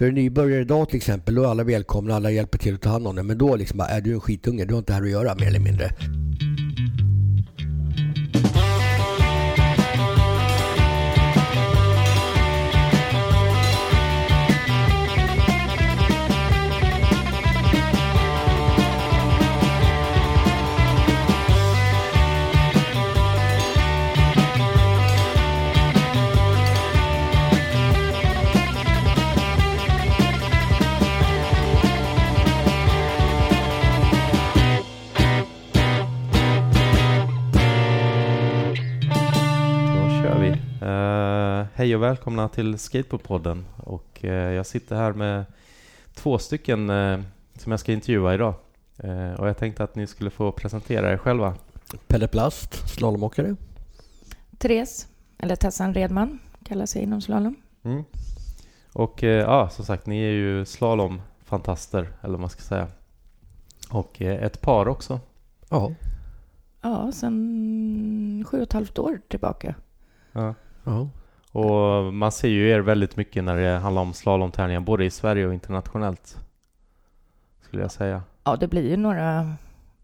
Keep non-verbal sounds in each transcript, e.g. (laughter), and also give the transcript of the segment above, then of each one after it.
För en nybörjare idag till exempel, då är alla välkomna, alla hjälper till att ta hand om det. Men då liksom bara, äh, är du en skitunge, du har inte här att göra mer eller mindre. Hej och välkomna till Skateboardpodden. Och eh, jag sitter här med två stycken eh, som jag ska intervjua idag. Eh, och jag tänkte att ni skulle få presentera er själva. Pelle Plast, slalomåkare. Therese, eller Tessan Redman, kallar sig inom slalom. Mm. Och ja, som sagt, ni är ju slalomfantaster, eller vad man ska säga. Och ett par också. Ja. Ja, sen sju och ett halvt år tillbaka. Ja. ja. Och man ser ju er väldigt mycket när det handlar om slalomtävlingar, både i Sverige och internationellt. Skulle jag säga. Ja, det blir ju några...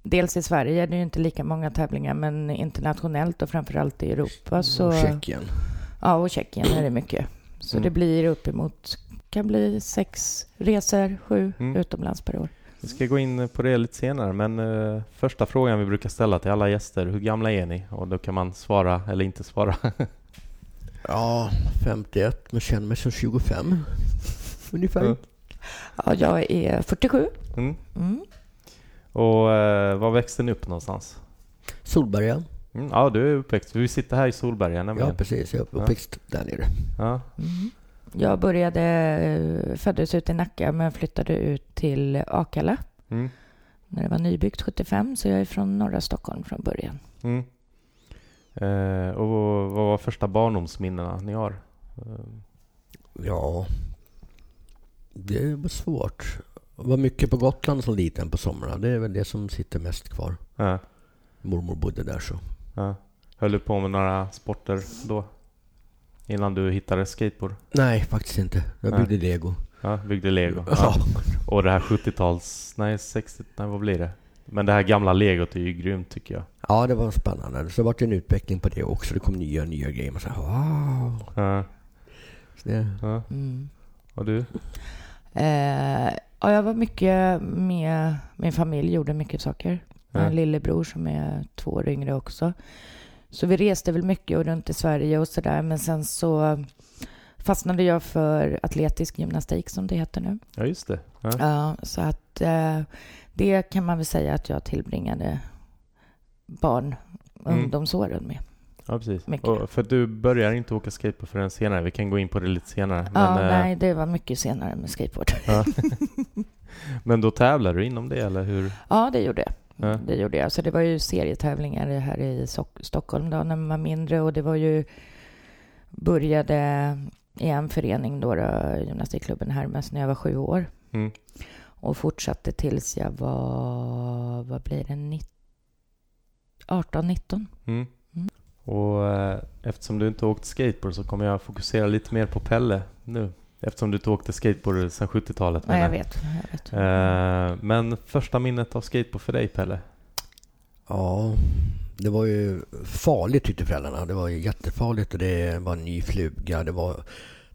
Dels i Sverige är det ju inte lika många tävlingar, men internationellt och framförallt i Europa så... Och Tjeckien. Ja, och Tjeckien är det mycket. Så Mm. det blir uppemot, kan bli sex resor, sju Mm. utomlands per år. Vi ska gå in på det lite senare, men eh, första frågan vi brukar ställa till alla gäster, hur gamla är ni? Och då kan man svara eller inte svara. (laughs) Ja, 51, men känner mig som 25. (laughs) Ungefär. Ja. Ja, jag är 47. Mm. Mm. Och eh, var växte ni upp någonstans? Solberga. Mm, ja, du är uppväxt. Vi sitter här i Solberga Ja, nämligen. precis. Jag är uppväxt där nere. Ja. Mm. Jag började, eh, föddes ut i Nacka men flyttade ut till Akalla Mm. när det var nybyggt 75 så jag är från norra Stockholm från början. Eh, och vad var första barndomsminnena ni har? Eh, Ja, det var svårt. Jag var mycket på Gotland som liten på somrarna. Det är väl det som sitter mest kvar. ja, Mormor bodde där så. ja. Höll du på med några sporter då? Innan du hittade skateboard? Nej, faktiskt inte. Jag byggde lego. Ja, byggde lego. Ja. Och det här 70-tals... Nej, 60... Nej, vad blir det? Men det här gamla legot är ju grymt tycker jag. ja, det var spännande. Så det vart en utveckling på det också. Det kom nya, nya grejer. Man sa, wow. Ja, Så det, ja. Mm. Och du? Eh, ja, jag var mycket med min familj, gjorde mycket saker. Jag har en lillebror som är två år yngre också. Så vi reste väl mycket och runt i Sverige och sådär. Men sen så fastnade jag för atletisk gymnastik som det heter nu. Ja, just det. Ja. Ja, så att eh, det kan man väl säga att jag tillbringade barn Mm. ungdomsåren med. Ja, precis. Mycket. Och för du börjar inte åka skateboard förrän senare. Vi kan gå in på det lite senare. ja, Men, eh, nej, det var mycket senare med skateboard. ja. (laughs) Men då tävlar du inom det, eller hur? Ja, det gjorde jag. Ja. Det gjorde jag. Så det var ju serietävlingar här i Stockholm då när man var mindre och det var ju började i en förening då, då gymnastikklubben Hermes när jag var sju år Mm. Och fortsatte tills jag var, vad blir det, 19 18-19. Mm. Mm. Och eh, eftersom du inte åkt skateboard så kommer jag fokusera lite mer på Pelle nu. Eftersom du inte åkte skateboard sedan 70-talet. Nej, jag vet. Jag vet. Eh, men första minnet av skateboard för dig Pelle? ja, det var ju farligt tyckte föräldrarna. Det var ju jättefarligt och det var en ny fluga. Det var,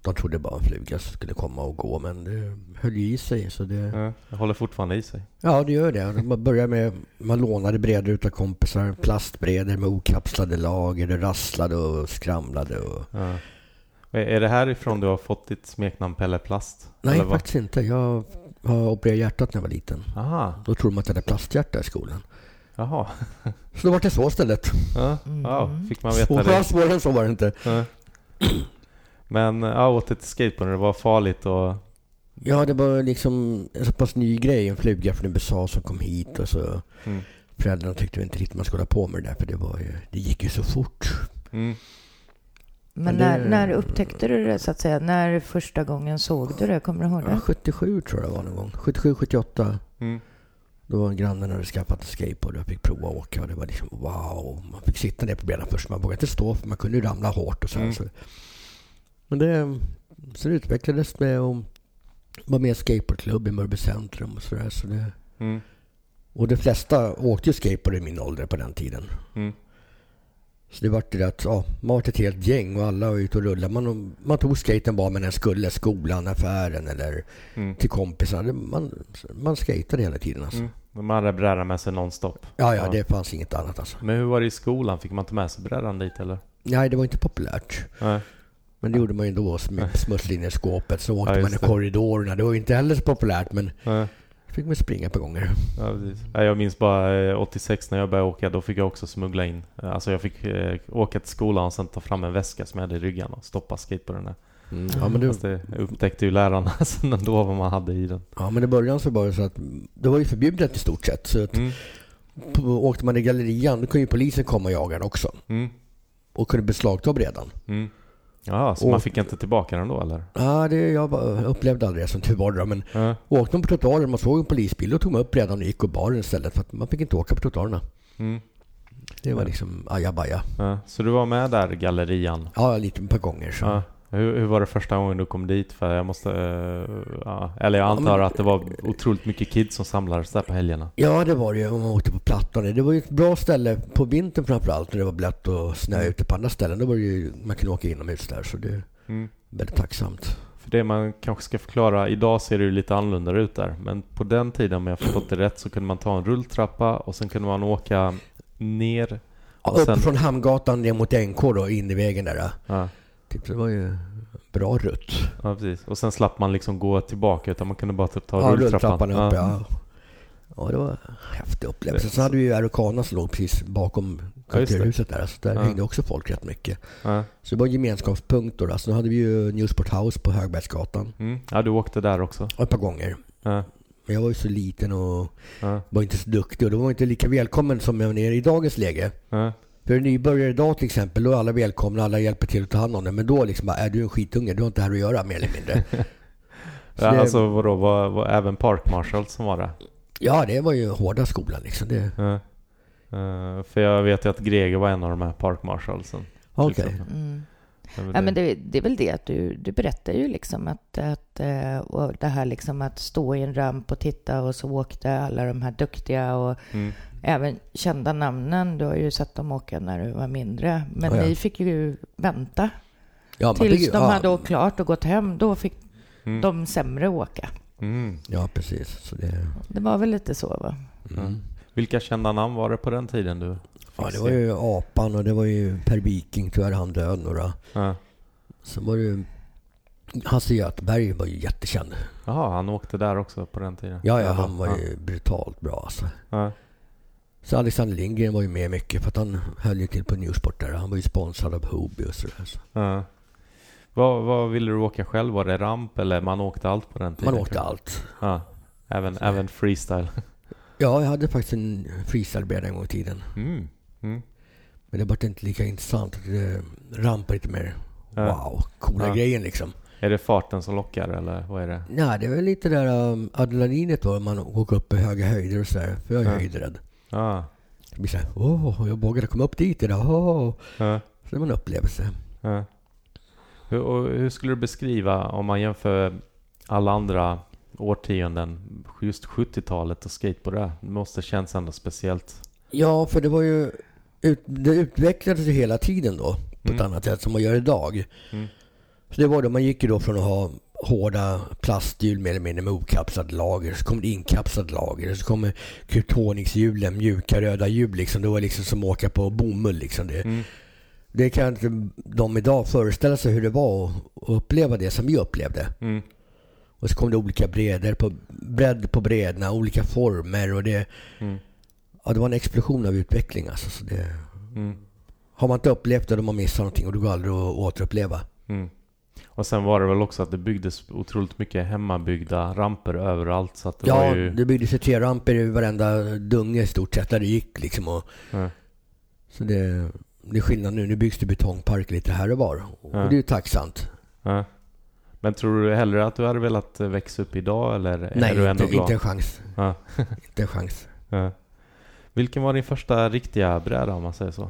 de trodde bara en fluga som skulle komma och gå men det höll ju i sig. Så det, Ja, håller fortfarande i sig. Ja, det gör det. Man började med, man lånade brädor utav kompisar, plastbrädor med okapslade lager, det rasslade och skramlade. Och... Ja. Är det härifrån du har fått ditt smeknamn Pelle Plast? Nej, faktiskt inte. Jag har opererat hjärtat när jag var liten. Aha, Då trodde man att jag hade plasthjärta i skolan. jaha. Så då var det så istället. Ja, Mm. ja, fick man Så veta det. svårare än så var det inte. Ja. Men ja, åter till skateboard, det var farligt och... Ja, det var liksom en så pass ny grej. En fluga från USA som kom hit och så Mm. föräldrarna tyckte inte riktigt man skulle hålla på med det där för det var ju, det gick ju så fort. Mm. Men det- när, när upptäckte du det så att säga? När första gången såg du det? Kommer du ihåg Ja, det? 77 tror jag det var någon gång. 77, 78. Mm. Då var grannen hade skaffat en skateboard och jag fick prova att åka och det var liksom wow. Man fick sitta ner på benen först. Man vågade inte stå för man kunde ju ramla hårt och så. här, Mm. så. Men det, sen utvecklades det och var med i skateboardklubb i Mörby centrum och sådär. Så det, Mm. och de flesta åkte ju skateboard i min ålder på den tiden. Mm. Så det vart det att ja, man var ett helt gäng och alla var ute och rullade. Man, man tog skaten bara med den skulle, skolan, affären eller Mm. till kompisar. Det- Man, man skatade hela tiden alltså. Mm. De hade brädan med sig nonstop. Ja, Ja. det fanns inget annat alltså. Men hur var det i skolan? Fick man ta med sig brädan dit eller? Nej, det var inte populärt. Nej. Men det gjorde man ju ändå, sm- smussla in i skåpet. Så åkte Ja, man i korridorerna. Det var ju inte heller så populärt, men Nej. fick man springa på gånger. Ja. Ja, Jag minns bara eh, 86 när jag började åka, då fick jag också smuggla in. Eh, Alltså jag fick eh, åka till skolan och sen ta fram en väska som jag hade i ryggen och stoppa skateboarden där. Mm. Ja, men Fast det upptäckte ju lärarna (laughs) sen ändå vad man hade i den. ja, men i början så var det så att det var ju förbjudet i stort sett. Så att Mm. på, åkte man i gallerian, då kunde ju polisen komma och jaga en också. Mm. Och kunde beslagta brädan. Mm. Ja, så Och- man fick inte tillbaka den då eller? Ja, det, jag upplevde aldrig det som tur var. då, Men Ja. åkte man på trottoaren, man såg en polisbil, då tog man upp brädan och gick och bar den istället. För att man fick inte åka på trottoarerna. Mm. Det var Ja. liksom ajabaja. Ja. Så du var med där gallerian? Ja, lite ett par gånger. Så. Ja. Hur, hur var det första gången du kom dit? För jag måste... eh, ja. Eller jag Ja, antar men- att det var otroligt mycket kids som samlades där på helgerna. Ja, det var det ju man åkte på Plattan. Det var ju ett bra ställe på vintern framförallt när det var blött och snö ute på andra ställen. Då var det ju, man kunde åka inomhus där så det är Mm. väldigt tacksamt. För det man kanske ska förklara, idag ser det ju lite annorlunda ut där. Men på den tiden om jag förstått det rätt så kunde man ta en rulltrappa och sen kunde man åka ner. Ja, Och upp sen- från Hamngatan ner mot NK då, in i vägen där. Ja, Typ, det var ju bra rutt. ja precis. Och sen slapp man liksom gå tillbaka utan man kunde bara typ ta Ja, rulltrappan. rulltrappan upp ja. Ja, det var en häftig upplevelse. Sen hade vi ju Araucana som låg precis bakom Ja, kulturhuset där. Så där Ja. hängde också folk rätt mycket. Ja. Så det var en gemenskapspunkt då. Då hade vi ju Newsport House på Högbergsgatan. Mm. ja, du åkte där också. Ett par gånger. Ja. Men jag var ju så liten och Ja. var inte så duktig och då var jag inte lika välkommen som jag är i dagens läge. Ja. För en nybörjare idag till exempel, då är alla välkomna, alla hjälper till att ta hand om det. Men då liksom bara, är du en skitunge, du har inte här att göra mer eller mindre. (laughs) Ja, det- alltså vadå, var, var även Park Marshal som var det? Ja, det var ju hårda skolan liksom. Det, Ja. Eh, för jag vet ju att Greger var en av de här Park Marshalsen. okej. exempel. Mm. Det var Ja, men det. det, det är väl det att du, du berättar ju liksom att, att eh, och det här liksom att stå i en ramp och titta och så åkte alla de här duktiga och Mm. Även kända namnen. Du har ju sett dem åka när du var mindre. Men Ja, ja. ni fick ju vänta Ja, tills fick de ja, hade åkt klart och gått hem. Då fick Mm. de sämre åka. Mm. Ja, precis. Så det, Det var väl lite så va? mm. Vilka kända namn var det på den tiden du Ja, det var ju Apan och det var ju Per Viking, tyvärr han död några. Ja. Så var det ju Hasse Göteberg var ju jättekänd. Jaha, han åkte där också på den tiden? Ja, ja, han var ju brutalt bra alltså. Ja. Så Alexander Lindgren var ju med mycket för att han höll ju till på Newsport där. Han var ju sponsrad av Hobby och sådär. Så. Ja. Vad, vad ville du åka själv? Var det ramp eller man åkte allt på den tiden? Man åkte allt. Ja. Även, även freestyle? Ja, jag hade faktiskt en freestylebräda en gång i tiden. Mm. Mm. Men det var inte lika intressant. Det rampar lite mer. Ja. Wow, coola Ja. grejen liksom. Är det farten som lockar eller vad är det? Nej, det är väl lite där um, adrenalinet då. Man åker upp i höga höjder och sådär. För jag är Ja. höjdrädd. Ja. Det blir såhär, åh, jag vågade komma upp dit idag. Åh. Så det var en upplevelse. Ja. Hur, och hur skulle du beskriva om man jämför alla andra årtionden, just 70-talet och skateboard där? Det måste känns ändå speciellt. Ja, för det var ju... Ut, det utvecklades ju hela tiden då. På ett Mm. annat sätt som man gör idag. Mm. Så det var då, man gick ju då från att ha hårda plasthjul mer eller mindre med okapslade lager. Så kom det inkapslade lager. Så kommer kryptonixhjulen, mjuka röda hjul liksom. Det var liksom som att åka på bomull liksom. Det, Mm. det kan inte de idag föreställa sig hur det var att uppleva det som vi upplevde. Mm. Och så kom det olika bredder på, bredd på bredderna, olika former och det, Mm. ja, det var en explosion av utveckling alltså. Så det, Mm. har man inte upplevt det, då har man missat någonting och det går aldrig att återuppleva. Mm. Och sen var det väl också att det byggdes otroligt mycket hemmabyggda ramper överallt så det ja, ju... det byggdes ju T-ramper i varenda dunge i stort sett där det gick liksom. Och, Ja. så det, det är skillnad nu. Nu byggs det betongpark lite här och var. Och Ja. det är ju tacksamt. Ja. Men tror du hellre att du hade velat växa upp idag eller Nej, är du ändå inte, glad? inte en chans. (laughs) Inte en chans. Vilken var din första riktiga bräda om man säger så?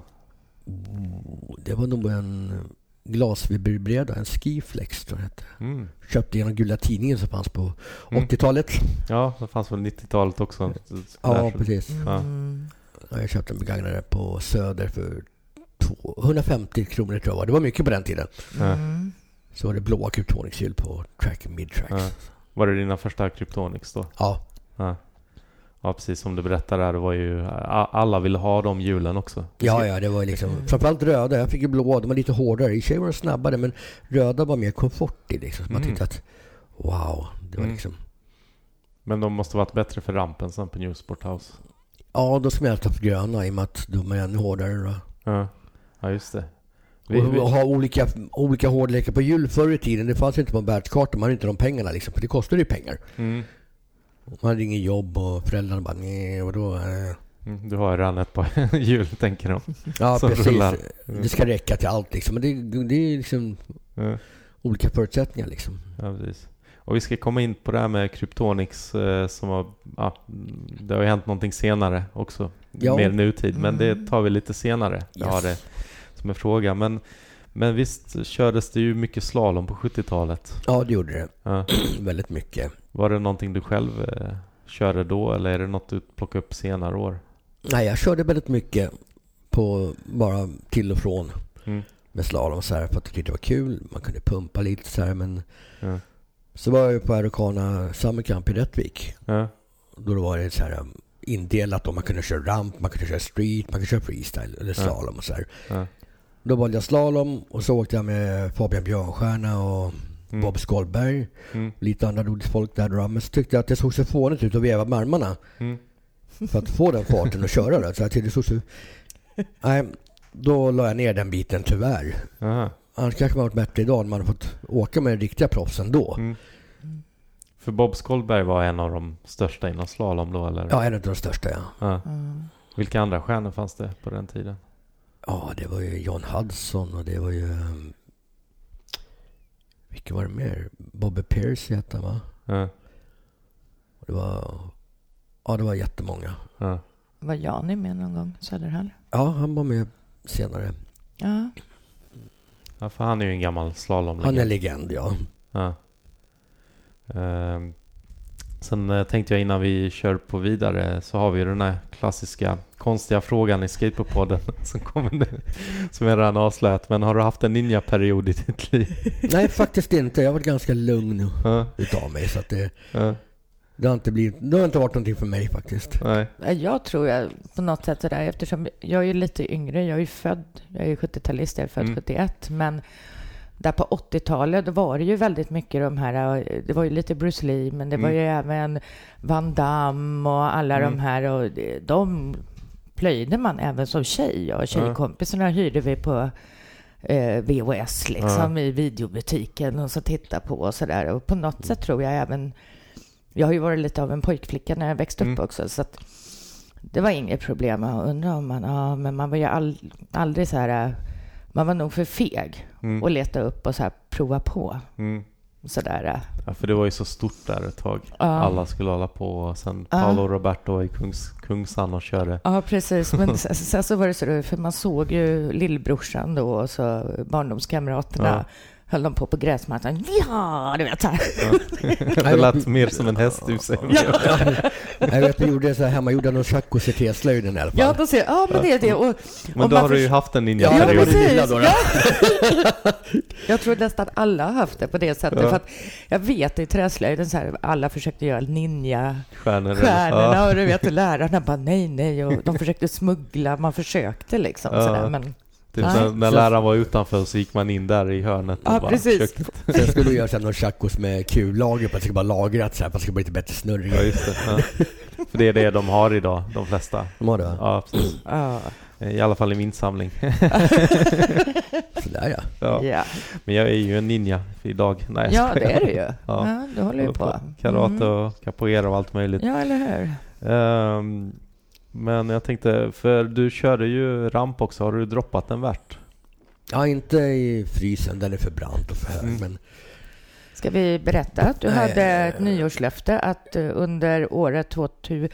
Oh, Det var nog en glasfiberbräda, en Skiflex tror jag hette. Mm. Köpte genom Gula Tidningen som fanns på Mm. 80-talet. Ja, det fanns väl 90-talet också. Ja, precis. Mm. Ja, Jag köpte en begagnade på Söder för 250 kronor tror jag var. Det var mycket på den tiden. Mm. Så var det blåa kryptoningshjul på track mid-tracks. Ja. Var det dina första Kryptonix då? Ja. Ja. Ja, precis som du berättade där. Det var ju, alla ville ha de hjulen också. Ja, ja, det var liksom Mm. framförallt röda. Jag fick ju blåa, de var lite hårdare. I och för sig var de snabbare, men röda var mer komfort i liksom. Så man Mm. tyckte att wow, det var Mm. liksom... Men de måste varit bättre för rampen sen på New Sport House. Ja, då ska man alltid ha haft gröna i och med att de är ännu hårdare. Då. Ja, ja just det. Vi, och vi, ha olika, olika hårdlekar på hjul förr i tiden. Det fanns inte på en världskarta. Man hade inte de pengarna liksom. För det kostade ju pengar. mm, Man hade ingen jobb och föräldrarna bara nej, vadå? eh." mm, du har redan ett par (laughs) hjul tänker de. Ja, Som precis. rullar. Det ska räcka till allt liksom. Men det, det är liksom Ja, olika förutsättningar liksom. ja, precis. Och vi ska komma in på det här med Kryptonix eh, som har, ja, det har ju hänt någonting senare också. Ja. Mer nutid, men det Mm. tar vi lite senare. Jag har det som en fråga. Men, men visst kördes det ju mycket slalom på 70-talet? Ja, det gjorde det. Ja. (clears throat) Väldigt mycket. Var det någonting du själv eh, körde då eller är det något du plockade upp senare år? Nej, jag körde väldigt mycket på bara till och från Mm. med slalom så här för att jag tyckte det var kul. Man kunde pumpa lite så här men Ja. så var jag ju på Aerocana Summer Camp i Rättvik. Ja. Då var det så här um, indelat om man kunde köra ramp, man kunde köra street, man kunde köra freestyle eller slalom och så här. Då valde jag slalom och så åkte jag med Fabian Björnstjärna och Mm. Bob Skolberg. Mm. Lite andra roligt folk där då. Men så tyckte jag att det såg så fånigt ut att veva med armarna. Mm. För att få den farten och köra det. Så jag tyckte det såg så... Nej, då la jag ner den biten tyvärr. Aha. Annars kanske man varit bättre idag om man fått åka med riktiga proffsen då. Mm. För Bob Skolberg var en av de största inom slalom då eller? Ja, en av de största ja. Ja. Vilka andra stjärnor fanns det på den tiden? Ja, det var ju John Hudson och det var ju... um, Vilka var det mer? Bobby Pierce hette han va? Ja. Och Det var... Ja, det var jättemånga. Ja. Var Jani med någon gång? Söderhall? Ja, han var med senare. Ja. ja, för han är ju en gammal slalom Han är legend, ja. Ja. Ehm, sen eh, tänkte jag innan vi kör på vidare så har vi den här klassiska konstiga frågan i Skateboardpodden (laughs) som kommer nu. Som jag redan avslöjat. Men har du haft en ninja-period i ditt liv? (laughs) Nej, faktiskt inte. Jag har varit ganska lugn Ja, utav mig. Så att det, ja, det, har inte blivit, det har inte varit någonting för mig faktiskt. nej. Jag tror jag på något sätt sådär, eftersom jag är lite yngre, jag är ju född, jag är ju 70-talist, jag är född Mm. 71, men där på 80-talet då var det ju väldigt mycket de här, det var ju lite Bruce Lee, men det var Mm. ju även Van Damme och alla Mm. de här och de plöjde man även som tjej och tjejkompisarna hyrde vi på eh, VHS liksom i videobutiken och så titta på och sådär och på något sätt tror jag även jag har ju varit lite av en pojkflicka när jag växte upp Mm. också så att det var inget problem. Jag undrar om man, ja, men man var ju all, aldrig så här, eh, man var nog för feg Mm. att leta upp och så här prova på. Mm. Så där. eh. Ja, för det var ju så stort där ett tag. Ja. Alla skulle hålla på och sen Ja. Paolo Roberto i Kungs, Kungsan och körde. Ja, precis. Men (laughs) sen, sen så var det så, för man såg ju lillbrorsan då och så barndomskamraterna Ja. Höll de på på gräsmattan. Ja, du vet så här. (laughs) det lät mer som en hästhus. Jag vet, vi gjorde så här hemma, gjorde någon tjacos i alla fall. Ja, då ser, ja, men det är det. Och, Men då har du ju haft en Ja, Ja, då, då. Ja. Jag tror nästan alla har haft det på det sättet. Ja. För att jag vet i träslöjden så här, alla försökte göra ninja Stjärnor. stjärnorna Ja. och du vet och lärarna bara nej, nej och de försökte smuggla, man försökte liksom Ja. sådär men Typ när, när läraren var utanför så gick man in där i hörnet och bara precis. försökte. Sen skulle vi göra så här någon chacos med kullager på att det ska vara lagrat så här, för att det ska bli lite bättre snurr. Ja, just det. Ja. För det är det de har idag, de flesta. De har det va? Ja, precis. ja, I alla fall i min samling. (laughs) Sådär ja. Ja. ja. Men jag är ju en ninja idag. Nej, ja det är det ju. Ja. Ja, du håller ju Håller på. Karate Mm. och capoeira och allt möjligt. Ja, eller hur? Ehm, men jag tänkte, för du körde ju ramp också. Har du droppat den värt? Ja, inte i frysen, den är för brant och för hög. Mm. Men Ska vi berätta att du Nej, hade ett nyårslöfte att eh, under året 2000,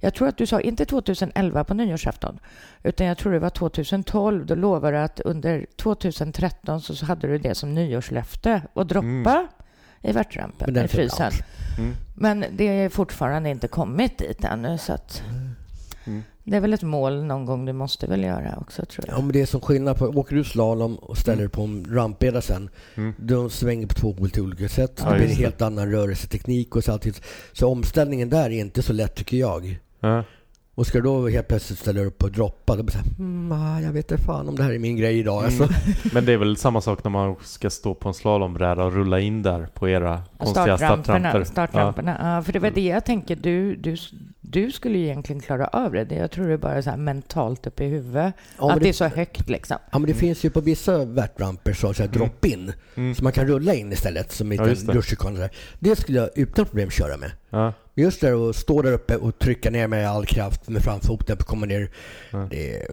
Jag tror att du sa inte 2011 på nyårsafton, utan jag tror det var 2012. Då lovade du att under 2013 så hade du det som nyårslöfte att droppa Mm. i värtrampen, i frysen. Mm. Men det är fortfarande inte kommit dit ännu, så att Mm. det är väl ett mål någon gång du måste väl göra också, tror jag. Ja, men det är som skillnad på, åker du slalom och ställer dig på en rampbräda sen, Mm. de svänger på två olika sätt. Ja, det blir en just det. helt annan rörelseteknik och så alltid. Så omställningen där är inte så lätt tycker jag. Ja. Och ska du då helt plötsligt ställa upp och droppa, då blir det så här, mm, ah, jag vet inte fan om det här är min grej idag. Mm. Alltså. Men det är väl samma sak när man ska stå på en slalombräda och rulla in där på era konstiga Startramperna. startramper. startramperna. Ja. för det var det jag tänker. Du, du, du skulle ju egentligen klara av det. Det- Jag tror det är bara så här mentalt uppe i huvudet. Ja, att det är det, så högt liksom. ja, men det finns ju på vissa värtramper så, så här drop-in, Mm. så man kan rulla in istället som Ja, en det. rutschkana. där. Det skulle jag utan problem köra med. Ja. Just det att stå där uppe och trycka ner med all kraft med framfoten och komma ner. Ja. Det är,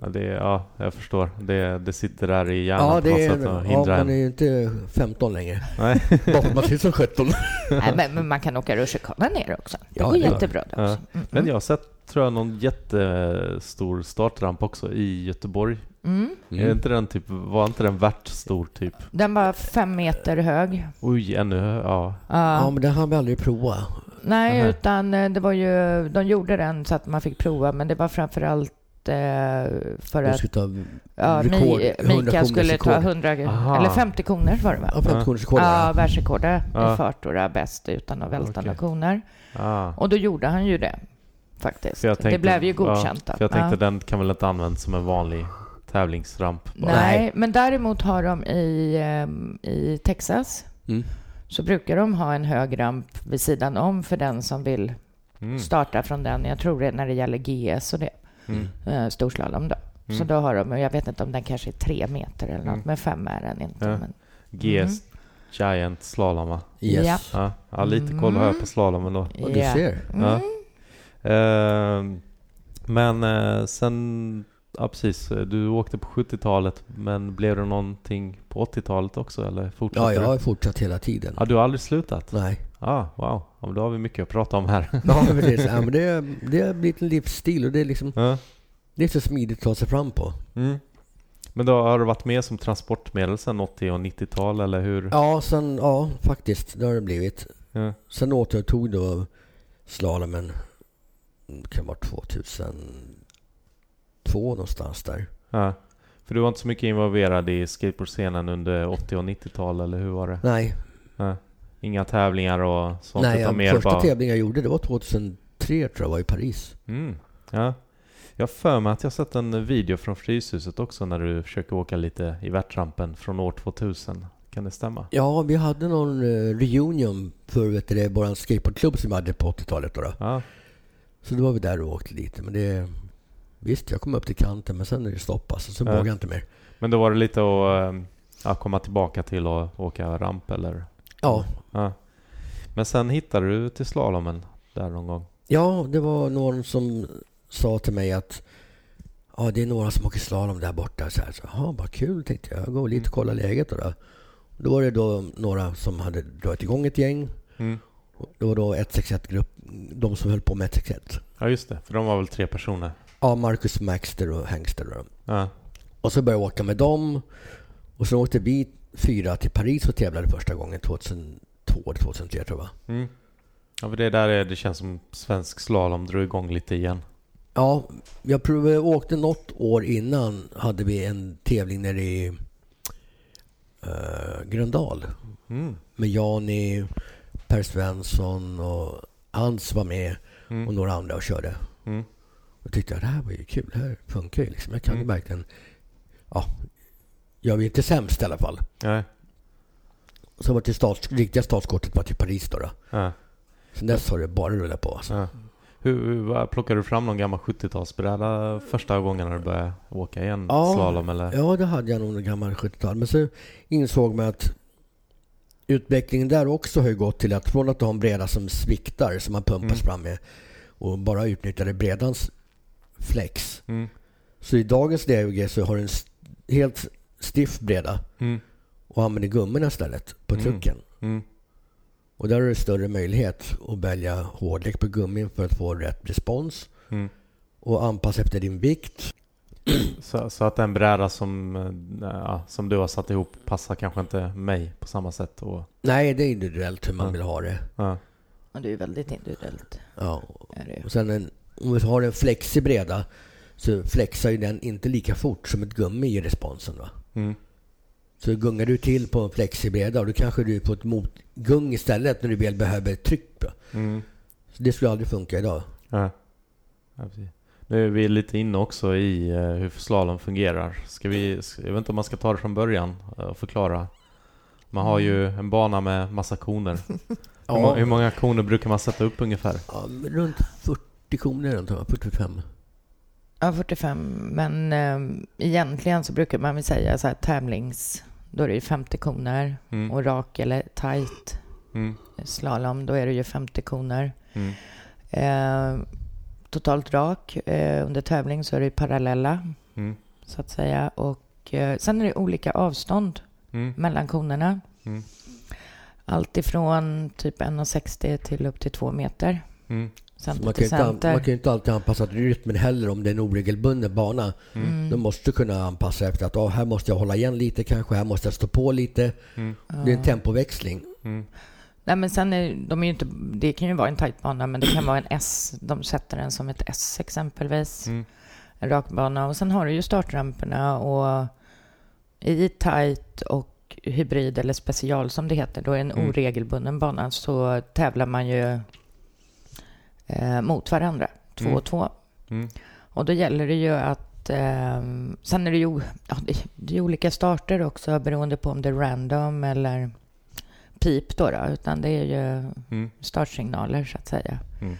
Ja, det, ja, jag förstår. Det, det sitter där i hjärnan ja, på det något är, sätt och ja, hindrar man är ju inte 15 längre. Nej. (laughs) Bara man som 17. Nej, men, men man kan åka rutschkana ner också. Det Ja, går det jättebra det Ja. också. Mm, Men jag har sett, tror jag, någon jättestor startramp också i Göteborg. mm. Är inte den typ, var inte den värt stor typ? Den var fem meter hög. Oj, ännu hö- ja. Ja. Ja, men det har vi aldrig provat. Nej, Nähä. utan eh, det var ju, de gjorde den så att man fick prova, men det var framför allt eh, för De att skulle ta ja, rekord, Mi, 100 Mikael skulle ta kronors 100, Aha. eller 50 koner var det va? Ja, 50 kronors rekord. Ja, världsrekordet Ja. i det bäst utan att välta Okej. några koner. Ah. Och då gjorde han ju det, faktiskt. För jag det tänkte- blev ju godkänt. Ja, för jag tänkte Ja. den kan väl inte användas som en vanlig tävlingsramp? bara? Nej, men däremot har de i, ehm, i Texas Mm. så brukar de ha en hög ramp vid sidan om för den som vill Mm. starta från den. Jag tror det är när det gäller GS och det, Mm. eh, storslalom då. Så Mm. då har de, jag vet inte om den kanske är tre meter eller något, Mm. men fem är den inte. Ja. Men, GS Giant Slalom va? Yes. Ja. Ja, ja lite koll har jag på slalomen då. Ja, du ser. Ja. Mm. Ehm, men eh, sen, ja precis, du åkte på 70-talet men blev det någonting på 80-talet också eller fortsatte Ja, jag du? har fortsatt hela tiden. Ja, du har aldrig slutat? Nej. Ah, wow, ja, då har vi mycket att prata om här. Ja, (laughs) så- ja, men det, det har blivit en livsstil och det är, liksom, ja. det är så smidigt att ta sig fram på. mm. Men då har du varit med som transportmedel sedan 80 och 90-tal eller hur? Ja, sen, ja faktiskt. Det har det blivit. Ja. Sen återtog då slalomen, det kan vara 2002 någonstans där. Ja. För du var inte så mycket involverad i skateboardscenen under 80 och 90-tal eller hur var det? Nej, Ja. Inga tävlingar och sånt Nej utan mer första bara... tävlingen jag gjorde det var 2003 tror jag var i Paris. Mm. Ja. Jag har för mig att jag sett en video från Fryshuset också när du försöker åka lite i värtrampen från år 2000. Kan det stämma? Ja, vi hade någon eh, reunion för vet du, vår skateboardklubb som vi hade på 80-talet. Då, då. Ja. Så då var vi där och åkte lite. Men det, visst, jag kom upp till kanten men sen är det stopp alltså. Så Ja. vågade jag inte mer. Men då var det lite att eh, ja, komma tillbaka till och åka ramp eller? Ja, Ja. Men sen hittade du till slalomen där någon gång? ja, det var någon som sa till mig att ja, det är några som åker slalom där borta. Så här, så, Jaha, vad kul tänkte jag. Jag går lite och kollar läget. Då, då. då var det då några som hade dragit igång ett gäng. Mm. Det var då 161-grupp, de som höll på med 161. Ja just det, för de var väl tre personer? Ja, Marcus Maxter och Hengster. Då. Ja. Och så började jag åka med dem. Och så åkte vi fyra till Paris och tävlade första gången 2002 eller 2003 tror jag. Mm. Ja för det där är, det känns som svensk slalom drog igång lite igen. Ja, jag provade, åkte något år innan hade vi en tävling nere i uh, Gröndal. Mm. Med Jani, Per Svensson och Hans var med och Mm. några andra och körde. Mm. Och tyckte att det här var ju kul, det här funkar ju liksom. Jag kan ju Mm. verkligen... Ja, jag är inte sämst i alla fall. Nej. Så var till stats, riktiga startskottet var till Paris då. då. Ja. Sen dess har det bara rullat på alltså. Ja. Hur, hur, plockade du fram någon gammal 70-talsbräda första gången när du började åka igen? Ja. Slalom eller? Ja, det hade jag nog en gammal 70-tal. Men så insåg man att utvecklingen där också har ju gått till att från att ha en bräda som sviktar, som man pumpas Mm. fram med och bara utnyttjade brädans flex. Mm. Så i dagens läge så har du en st- helt stiff bräda Mm. Och använder gummorna istället på Mm. trucken. Mm. Och där har du större möjlighet att välja hårdlek på gummin för att få rätt respons Mm. och anpassa efter din vikt. (clears throat) Så, så att den bräda som, eh, ja, som du har satt ihop passar kanske inte mig på samma sätt. Och, Nej, det är individuellt hur man Ja. vill ha det. ja. Och det är väldigt individuellt. Ja. Och sen en, om vi har en flexig bräda så flexar ju den inte lika fort som ett gummi i responsen. Va? Mm. Så gungar du till på en flexig bräda och då kanske du får ett motgung istället när du väl behöver tryck. Mm. Så det skulle aldrig funka idag. Ja. Ja. Nu är vi lite inne också i eh, hur slalom fungerar. Ska vi, jag vet inte om man ska ta det från början eh, och förklara. Man har ju en bana med massa koner. (laughs) Hur, må, hur många koner brukar man sätta upp ungefär? Ja, runt 40 koner, antar jag. 45. Ja, 45. Men eh, egentligen så brukar man väl säga så här tävlings... Då är det ju 50 koner. Mm. Och rak eller tight Mm. slalom, då är det ju 50 koner. Mm. Eh, totalt rak. Eh, under tävling så är det parallella, Mm. så att säga. Och eh, sen är det olika avstånd Mm. mellan konerna. Mm. Allt ifrån typ 1,60 till upp till 2 meter. Mm. Man, kan inte, man kan ju inte alltid anpassa till rytmen heller om det är en oregelbunden bana. Mm. Du måste kunna anpassa efter att ah, här måste jag hålla igen lite kanske, här måste jag stå på lite. Mm. Det är en tempoväxling. Mm. Nej, men sen är de är ju inte, det kan ju vara en tajtbana, men det kan vara en S. De sätter den som ett S exempelvis. Mm. En rakbana. Och sen har du ju startramperna och i tajt och hybrid eller special som det heter, då är en Mm. oregelbunden bana så tävlar man ju eh, mot varandra, två Mm. och två. Mm. Och då gäller det ju att... Eh, sen är det ju ja, det, det är olika starter också beroende på om det är random eller pip då, då utan det är ju Mm. startsignaler så att säga. Mm.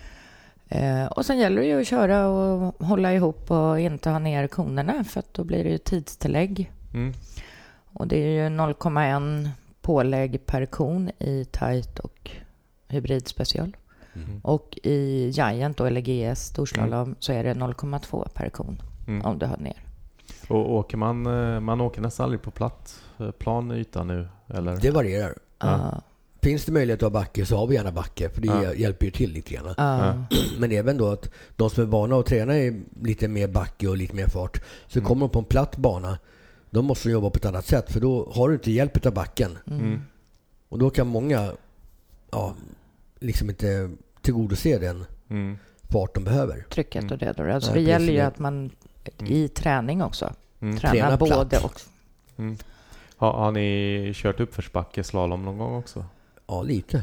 Eh, och sen gäller det ju att köra och hålla ihop och inte ha ner konerna för att då blir det ju tidstillägg. Mm. Och det är ju 0,1 pålägg per kon i tight och hybrid special. Mm. Och i Giant då, eller GS storslalom så är det 0,2 per kon Mm. om du har ner. Och åker man, eh, man åker nästan aldrig på platt eh, plan yta nu, eller? Det varierar. Ja. Ja. Finns det möjlighet att ha backe så har vi gärna backe för det Ja. hjälper ju till lite grann. Ja. (clears throat) Men även då att de som är vana att träna i lite mer backe och lite mer fart så Mm. kommer de på en platt bana då måste de jobba på ett annat sätt för då har du inte hjälp av backen. Mm. Och då kan många ja, liksom inte tillgodose den Mm. fart de behöver. Trycket Mm. och det. Då. Alltså det gäller ju att man i träning också Mm. tränar Träna platt. både och. Mm. Har, har ni kört uppförsbacke slalom någon gång också? Ja, lite.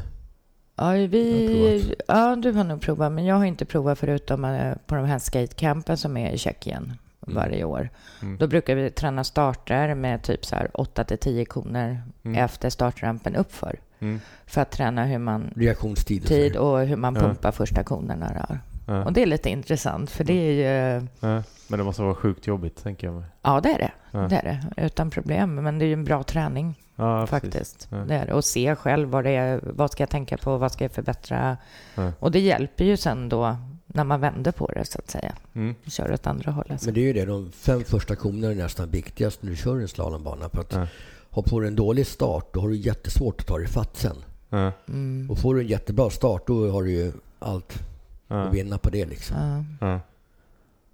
Ja, vi, ja, du har nog provat, men jag har inte provat förutom eh, på de här skatecampen som är i Tjeckien Mm. varje år. Mm. Då brukar vi träna starter med typ så här 8 till 10 koner Mm. efter startrampen uppför. Mm. För att träna hur man Reaktionstid och tid och hur man Ja. pumpar första konerna. Ja. Och det är lite intressant, för det är ju... Ja. Men det måste vara sjukt jobbigt, tänker jag mig. Ja, det är det. Ja. Det är det. Utan problem. Men det är ju en bra träning Ja, faktiskt. Ja. Det är det. Och se själv vad det är. Vad ska jag tänka på? Vad ska jag förbättra? Ja. Och det hjälper ju sen då när man vänder på det så att säga. Mm. Kör åt andra hållet. Men det är ju det, de fem första konerna är nästan viktigast när du kör en slalombana. För att Ja. Ha på dig en dålig start, då har du jättesvårt att ta dig fatt sen. Ja. Mm. Och får du en jättebra start, då har du ju allt Ja. att vinna på det liksom. Ja. Ja.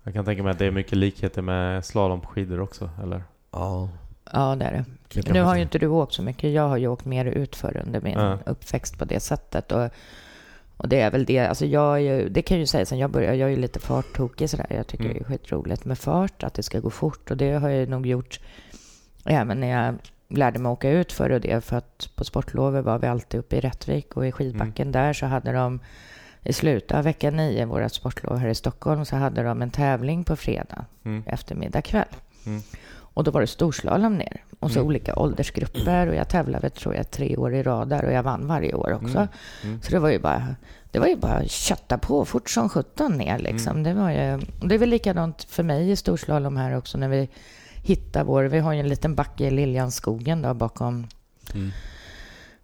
Jag kan tänka mig att det är mycket likheter med slalom på skidor också, eller? Ja, ja, det är det. det kan Nu har ju inte du åkt så mycket. Jag har ju åkt mer utför under min Ja. uppväxt på det sättet. Och, och det är väl det. Alltså jag är ju, det kan jag ju säga sen jag började. Jag är ju lite farttokig sådär. Jag tycker Mm. det är skitroligt med fart, att det ska gå fort. Och det har jag nog gjort även när jag lärde mig åka ut för och det. För att på sportlovet var vi alltid uppe i Rättvik och i skidbacken där så hade de i slutet av vecka nio, vårt sportlov här i Stockholm, så hade de en tävling på fredag Mm. eftermiddag kväll. Mm. Och då var det storslalom ner. Och så Mm. olika åldersgrupper. Och jag tävlade, tror jag, tre år i rad där. Och jag vann varje år också. Mm. Mm. Så det var ju bara det var ju bara kötta på fort som sjutton ner liksom. Mm. Det, var ju, det är väl likadant för mig i storslalom här också när vi hittar vår... Vi har ju en liten backe i Liljanskogen då bakom Mm.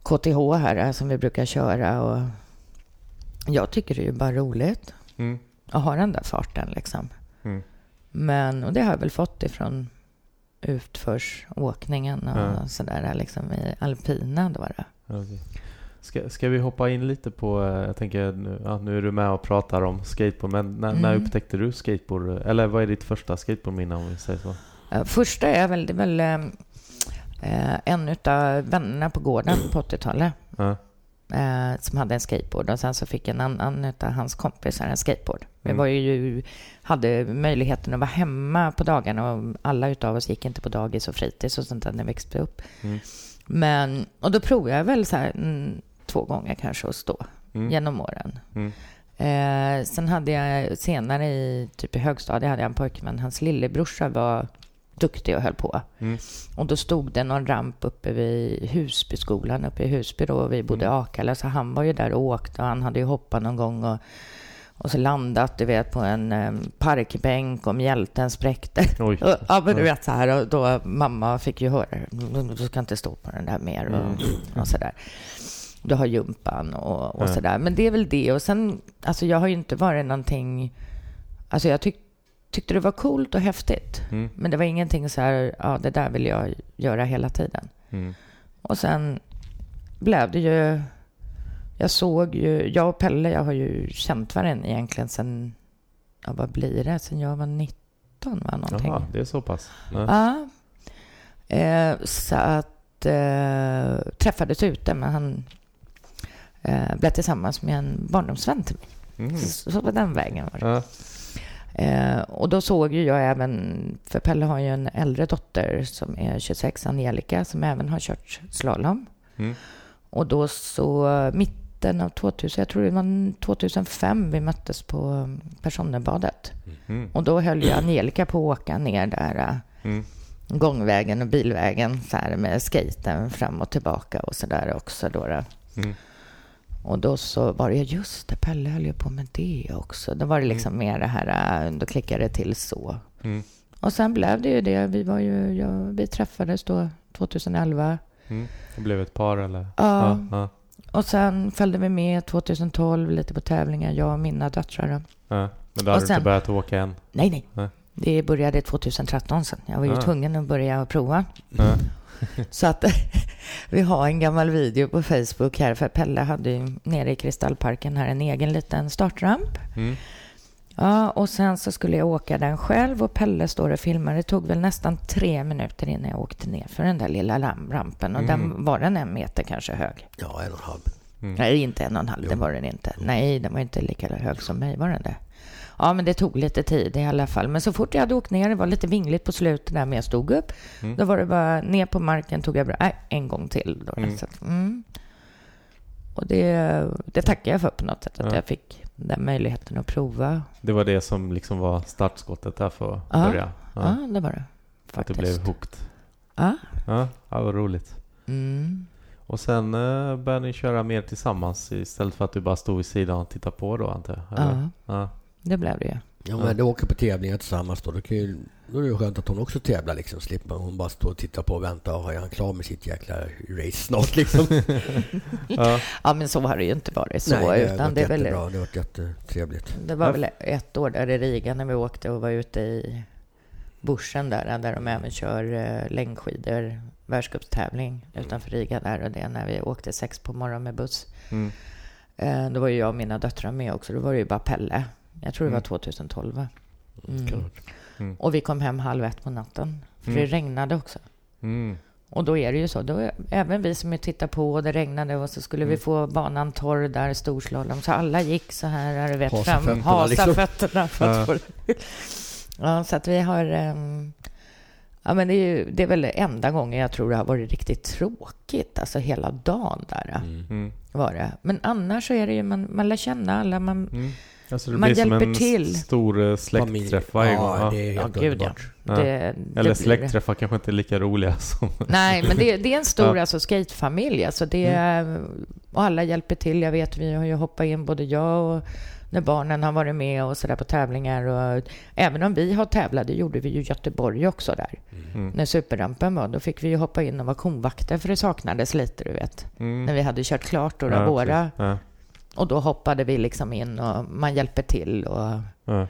KTH här eh, som vi brukar köra. Och jag tycker det är ju bara roligt Mm. att ha den där farten liksom. Mm. Men, och det har jag väl fått ifrån utförsåkningen och Ja. sådär liksom i alpina då. då. Ja, okej. Ska, ska vi hoppa in lite på, eh, jag tänker nu, ja, nu är du med och pratar om skateboard, men när, när Mm. upptäckte du skateboard? Eller vad är ditt första skateboardminne om vi säger så? Eh, Första är väl, det är väl eh, eh, en av vännerna på gården på 80-talet Ja. eh, som hade en skateboard och sen så fick en annan av hans kompisar en skateboard. Vi Mm. var ju, hade möjligheten att vara hemma på dagarna och alla utav oss gick inte på dagis och fritids och sånt där när vi växte upp. Mm. Men, och då provade jag väl så här mm, två gånger kanske att stå Mm. genom åren. Mm. Eh, sen hade jag senare i typ i högstadiet hade jag en pojkvän. Hans lillebrorsa var duktig och höll på. Mm. Och då stod det någon ramp uppe vid Husbyskolan uppe i Husby då. och Vi bodde i Mm. Akalla så han var ju där och åkte och han hade ju hoppat någon gång och, och så landat du vet på en parkbänk om hjälten spräckte. Oj. Och, (laughs) ja men du vet så här och då mamma fick ju höra du ska inte stå på den där mer och, Mm. och så där. Du har jumpan och, och Ja. så där. Men det är väl det. Och sen, alltså jag har ju inte varit någonting... Alltså jag tyck, tyckte det var coolt och häftigt. Mm. Men det var ingenting så här, ja det där vill jag göra hela tiden. Mm. Och sen blev det ju... Jag såg ju, jag och Pelle, jag har ju känt varandra egentligen sen, ja vad blir det, sen jag var 19 va, någonting. Jaha, det är så pass? Ja. Ja. Eh, så att eh, träffades ute, men han eh, blev tillsammans med en barndomsvän till mig. Mm. Så, så på den vägen var det. Ja. Eh, och då såg ju jag även, för Pelle har ju en äldre dotter som är 26, Angelica, som även har kört slalom. Mm. Och då så mitten av 2000, jag tror det var 2005 vi möttes på Personerbadet. Mm. Och då höll ju Angelica på att åka ner där eh, Mm. gångvägen och bilvägen så här med skaten fram och tillbaka och så där också. Då, då. Mm. Och då så var det, just det, Pelle höll ju på med det också. Då var det liksom mer det här, äh, då klickade det till så. Mm. Och sen blev det ju det. Vi, var ju, ja, vi träffades då 2011. Mm. Det blev ett par eller? Ja. Ja. ja. Och sen följde vi med 2012 lite på tävlingar, jag och mina döttrar. Ja. Men då har Och du sen- inte börjat åka än? Nej, nej. Nej. Det började 2013 sen. Jag var ju Ah. tvungen att börja prova. Ja. (laughs) Så att (laughs) vi har en gammal video på Facebook här, för Pelle hade ju nere i Kristallparken här en egen liten startramp. Mm. Ja, och sen så skulle jag åka den själv och Pelle står och filmar. Det tog väl nästan tre minuter innan jag åkte ner för den där lilla rampen. Och Mm. den var den en meter kanske hög. Ja, en och en halv. Mm. Nej, inte en och en halv, det Jo. var den inte. Nej, den var inte lika hög som mig, var den det? Ja, men det tog lite tid i alla fall. Men så fort jag hade åkt ner, det var lite vingligt på slutet där, men jag stod upp. Mm. Då var det bara ner på marken, tog jag bra. Nej, en gång till. Då. Mm. Att, mm. Och det, det tackar jag för på något sätt, att Ja. jag fick den möjligheten att prova. Det var det som liksom var startskottet där för att Ja. börja? Ja, det var det. Att det Faktiskt. blev hooked? Ja. Ja, ja vad roligt. Mm. Och sen uh, började ni köra mer tillsammans istället för att du bara stod vid sidan och tittade på då antar jag? Ja, Ja. Det blev det ju. Ja, men du åker på tävlingar tillsammans då. Då, kan ju, då är det ju skönt att hon också tävlar liksom. Slipper hon bara stå och titta på och vänta. Och är han klar med sitt jäkla race snart (laughs) liksom? (laughs) Ja. Ja, men så har det ju inte varit så. Nej, det utan det, är väl. Det har varit jättetrevligt. det var Ja. väl ett år där i Riga när vi åkte och var ute i bushen där, där de även kör uh, längdskidor, världscupstävling utanför Riga där och det när vi åkte sex på morgonen med buss. Mm. Eh, då var ju jag och mina döttrar med också. Då var det ju bara Pelle. Jag tror det var Mm. 2012. va? Mm. Mm. Och vi kom hem halv ett på natten. För Mm. det regnade också. Mm. Och då är det ju så. Då, även vi som tittar på och det regnade och så skulle vi Mm. få banan torr där, storslalom. Så alla gick så här, du vet, Hasa fram, fötterna, hasa liksom. fötterna. För att Ja. få... (laughs) ja, så att vi har... ehm, ja, men det är, ju, det är väl enda gången jag tror det har varit riktigt tråkigt. Alltså hela dagen där Mm. Mm. var det. Men annars så är det ju, man, man lär känna alla. Man, Mm. Alltså det Man blir som hjälper en till. stor eh, släktträff varje gång. Ja, Ja. det är ja, helt gud ja. Ja. Det, Eller det. släktträffar kanske inte är lika roliga (laughs) som... Nej, men det, det är en stor Ja. alltså, skatefamilj. Alltså det är, Och alla hjälper till. Jag vet, vi har ju hoppat in, både jag och när barnen har varit med och så där på tävlingar. Och, även om vi har tävlat, det gjorde vi ju i Göteborg också där. Mm. När superrampen var, då fick vi ju hoppa in och vara konvakter för det saknades lite, du vet. Mm. När vi hade kört klart då, då Ja, våra. Och då hoppade vi liksom in och man hjälper till. Och, Ja.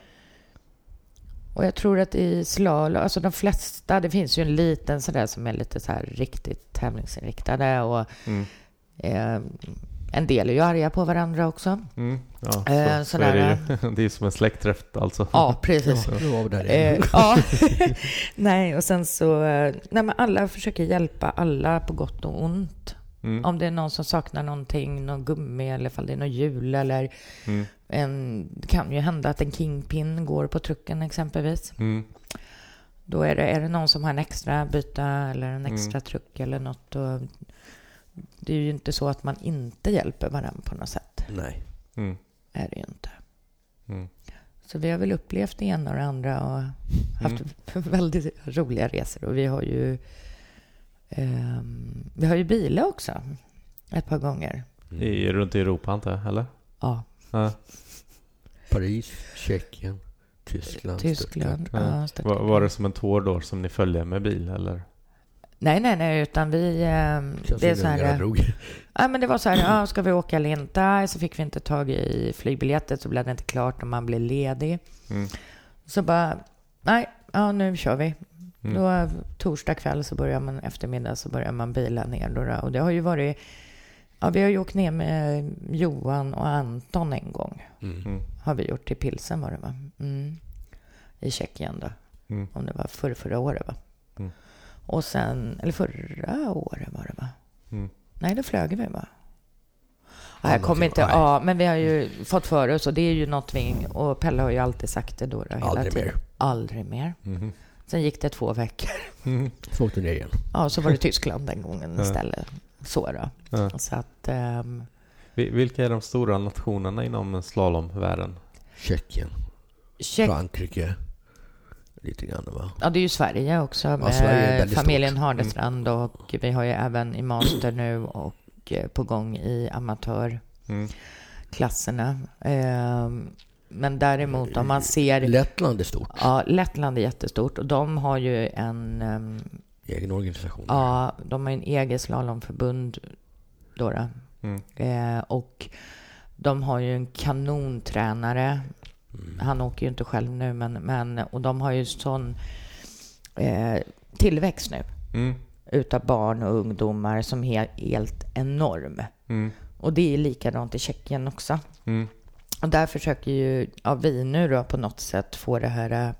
och jag tror att i slalom, alltså de flesta, det finns ju en liten sådär som är lite så här riktigt tävlingsinriktade och Mm. eh, En del är ju arga på varandra också. Mm. Ja, så, Eh, så är det, ju. (laughs) det är som en släktträff alltså. Ja, precis. Ja, där Eh, ja. (laughs) nej, och sen så... eh, Nej, men alla försöker hjälpa alla på gott och ont. Mm. Om det är någon som saknar någonting, någon gummi eller ifall det är något hjul eller Mm. en... Det kan ju hända att en kingpin går på trucken exempelvis. Mm. Då är det, är det någon som har en extra byta eller en Mm. extra truck eller något. Då, det är ju inte så att man inte hjälper varandra på något sätt. Nej. Mm. Är det ju inte. Mm. Så vi har väl upplevt det ena och det andra och haft (laughs) väldigt roliga resor. Och vi har ju ehm, vi har ju bilar också ett par gånger. I, runt i Europa antar jag, eller? Ja, Ja. Paris, Tjeckien, Tyskland. Tyskland. Ja. Var, var det som en tår då som ni följde med bil eller? Nej, nej, nej, utan vi... Känns det är så här... drog. (laughs) Ja, men det var så här, ja, ska vi åka eller inte? Så fick vi inte tag i flygbiljetter, så blev det inte klart om man blev ledig. Mm. Så bara, nej, ja, nu kör vi. Mm. Då torsdag kväll så börjar man, eftermiddag så börjar man bila ner då. då. Och det har ju varit, ja, vi har ju åkt ner med Johan och Anton en gång. Mm. Mm. Har vi gjort till Pilsen var det va? Mm. I Tjeckien då. Mm. Om det var förra, förra året va? Mm. Och sen, eller förra året var det va? Mm. Nej, det flög vi va? Ja, jag kommer inte, nej. ja, men vi har ju fått för oss och det är ju något vi, och Pelle har ju alltid sagt det då, då hela Aldrig tiden. mer. Aldrig mer. Mhm. Sen gick det två veckor. Mm. Så åkte ner igen. Ja, så var det Tyskland den gången (laughs) Ja. istället. Så då. Ja. Så att, Vi- Vilka är de stora nationerna inom slalomvärlden? Tjeckien, Tjeck, Frankrike. Lite grann va? ja, det är ju Sverige också med Sverige är väldigt familjen stort. Hardestrand Mm. och vi har ju även i master nu och eh, på gång i amatörklasserna. Mm. Men däremot om man ser Lettland är stort. Ja, Lettland är jättestort och de har ju en, ehm, Egen organisation. ja, de har en egen slalomförbund då. då. Mm. Eh, och de har ju en kanontränare. Mm. Han åker ju inte själv nu, men, men och de har ju sån eh, tillväxt nu Mm. utav barn och ungdomar som är helt enorm. Mm. Och det är likadant i Tjeckien också. Mm. Och där försöker ju ja, vi nu då på något sätt få det här eh,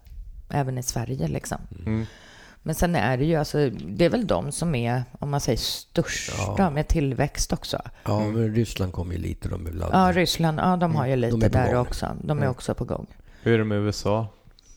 även i Sverige liksom. Mm. Men sen är det ju alltså, det är väl de som är, om man säger största Ja. med tillväxt också. Ja, men Ryssland kommer ju lite. De väl Ja, Ryssland, ja de har ju lite är på där gång. också. De är Mm. också på gång. Hur är det med USA?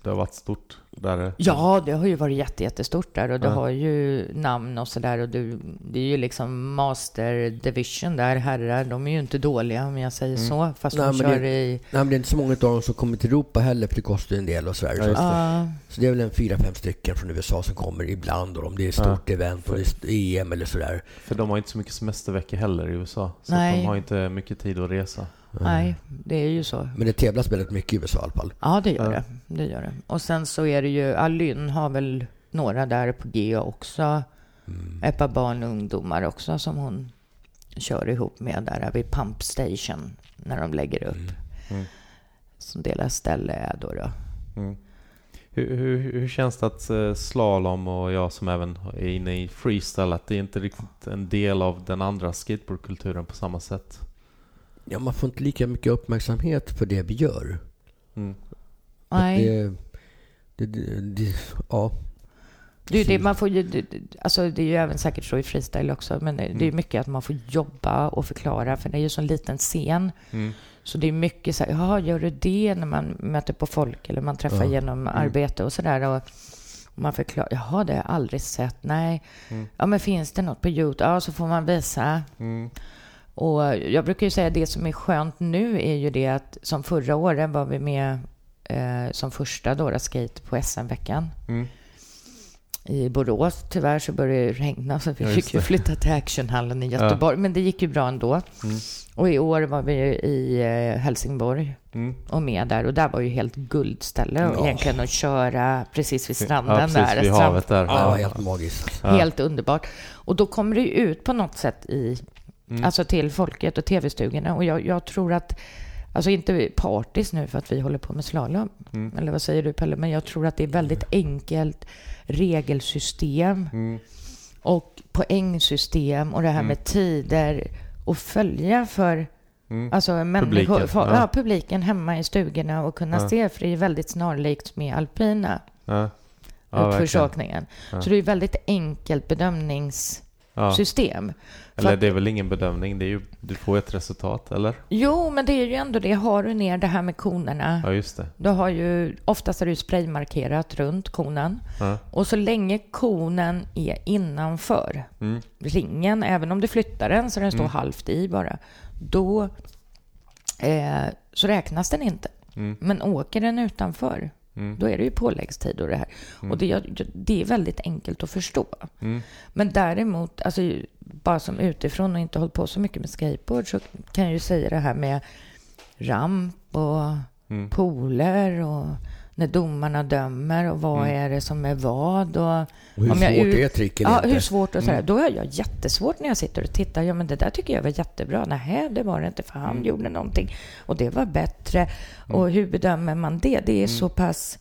Det har varit stort där. Ja, det har ju varit jätte, jättestort där och det Ja. har ju namn och sådär och det, det är ju liksom Master Division där, herrar, de är ju inte dåliga om jag säger Mm. så, fast Nej, de kör det- i... Nej, men det är inte så många av dem som kommer till Europa heller, för det kostar ju en del och så, här. Ja, det. Ja, så det är väl en fyra, fem stycken från USA som kommer ibland. Och om det är ett stort event och det är st- EM eller sådär. För de har inte så mycket semesterveckor heller i USA. Så Nej. de har inte mycket tid att resa. Nej, det är ju så. Men det tävlas väldigt mycket i USA i alla fall. Ja, det gör Ja. det. det gör det. Och sen så är det ju, ja, Lynn har väl några där på G också. Mm. Ett par barn och ungdomar också som hon kör ihop med där vid Pump Station när de lägger upp. Mm. Mm. Som deras ställe är då. då. Mm. Hur, hur, hur känns det att eh, slalom och jag som även är inne i freestyle, att det är inte riktigt en del av den andra skateboardkulturen på samma sätt? Ja, man får inte lika mycket uppmärksamhet för det vi gör. Mm. Nej, Det, det, det, det, ja, det är ju det man får ju, alltså det är ju även säkert så i freestyle också, men det är Mm. mycket att man får jobba och förklara, för det är ju så en liten scen. Mm. Så det är mycket så här, jaha, gör du det när man möter på folk eller man träffar Ja. genom arbete och sådär. Och man förklarar, jaha, det har jag aldrig sett, nej. Mm. Ja, men finns det något på YouTube? Ja, så får man visa. Mm. Och jag brukar ju säga det som är skönt nu är ju det att som förra året var vi med eh, som första då, skate på SM-veckan Mm. i Borås. Tyvärr så började det regna så vi Ja, fick ju flytta till Actionhallen i Göteborg. Men det gick ju bra ändå. Mm. Och i år var vi i eh, Helsingborg Mm. och med där. Och där var ju helt guldställe Ja. egentligen att köra precis vid stranden Ja, precis där. vid havet där. ja, helt magiskt. Ja. Helt underbart. Och då kommer det ju ut på något sätt i, Mm. alltså till folket och tv-stugorna. Och jag, jag tror att, alltså inte partis nu för att vi håller på med slalom, Mm. eller vad säger du Pelle? Men jag tror att det är väldigt enkelt regelsystem Mm. och poängsystem och det här Mm. med tider att följa för Mm. alltså människor, Publiken, för, ja. ja. publiken hemma i stugorna och kunna Ja. se, för det är väldigt snarlikt med alpina Ja. Ja. Ja. Så det är väldigt enkelt bedömningssystem. Ja. För Eller att- det är väl ingen bedömning, det är ju, du får ett resultat, eller? Jo, men det är ju ändå det. Har du ner det här med konerna, Ja, just det. då har ju, oftast är det ju spraymarkerat runt konen. Ja. Och så länge konen är innanför Mm. ringen, även om du flyttar den så den står Mm. halvt i bara, då eh, så räknas den inte. Mm. Men åker den utanför, Mm. då är det ju påläggstid och det här. Och det, det är väldigt enkelt att förstå. Mm. Men däremot, alltså, bara som utifrån och inte hållit på så mycket med skateboard så kan jag ju säga det här med ramp och Mm. pooler och när domarna dömer och vad Mm. är det som är vad. Och, Och hur Om jag svårt ut- är tricket ja, inte? hur svårt och sådär. Mm. Då har jag jättesvårt när jag sitter och tittar. Ja, men det där tycker jag var jättebra. Nej, det var det inte, för han Mm. gjorde någonting och det var bättre. Och hur bedömer man det? Det är så pass...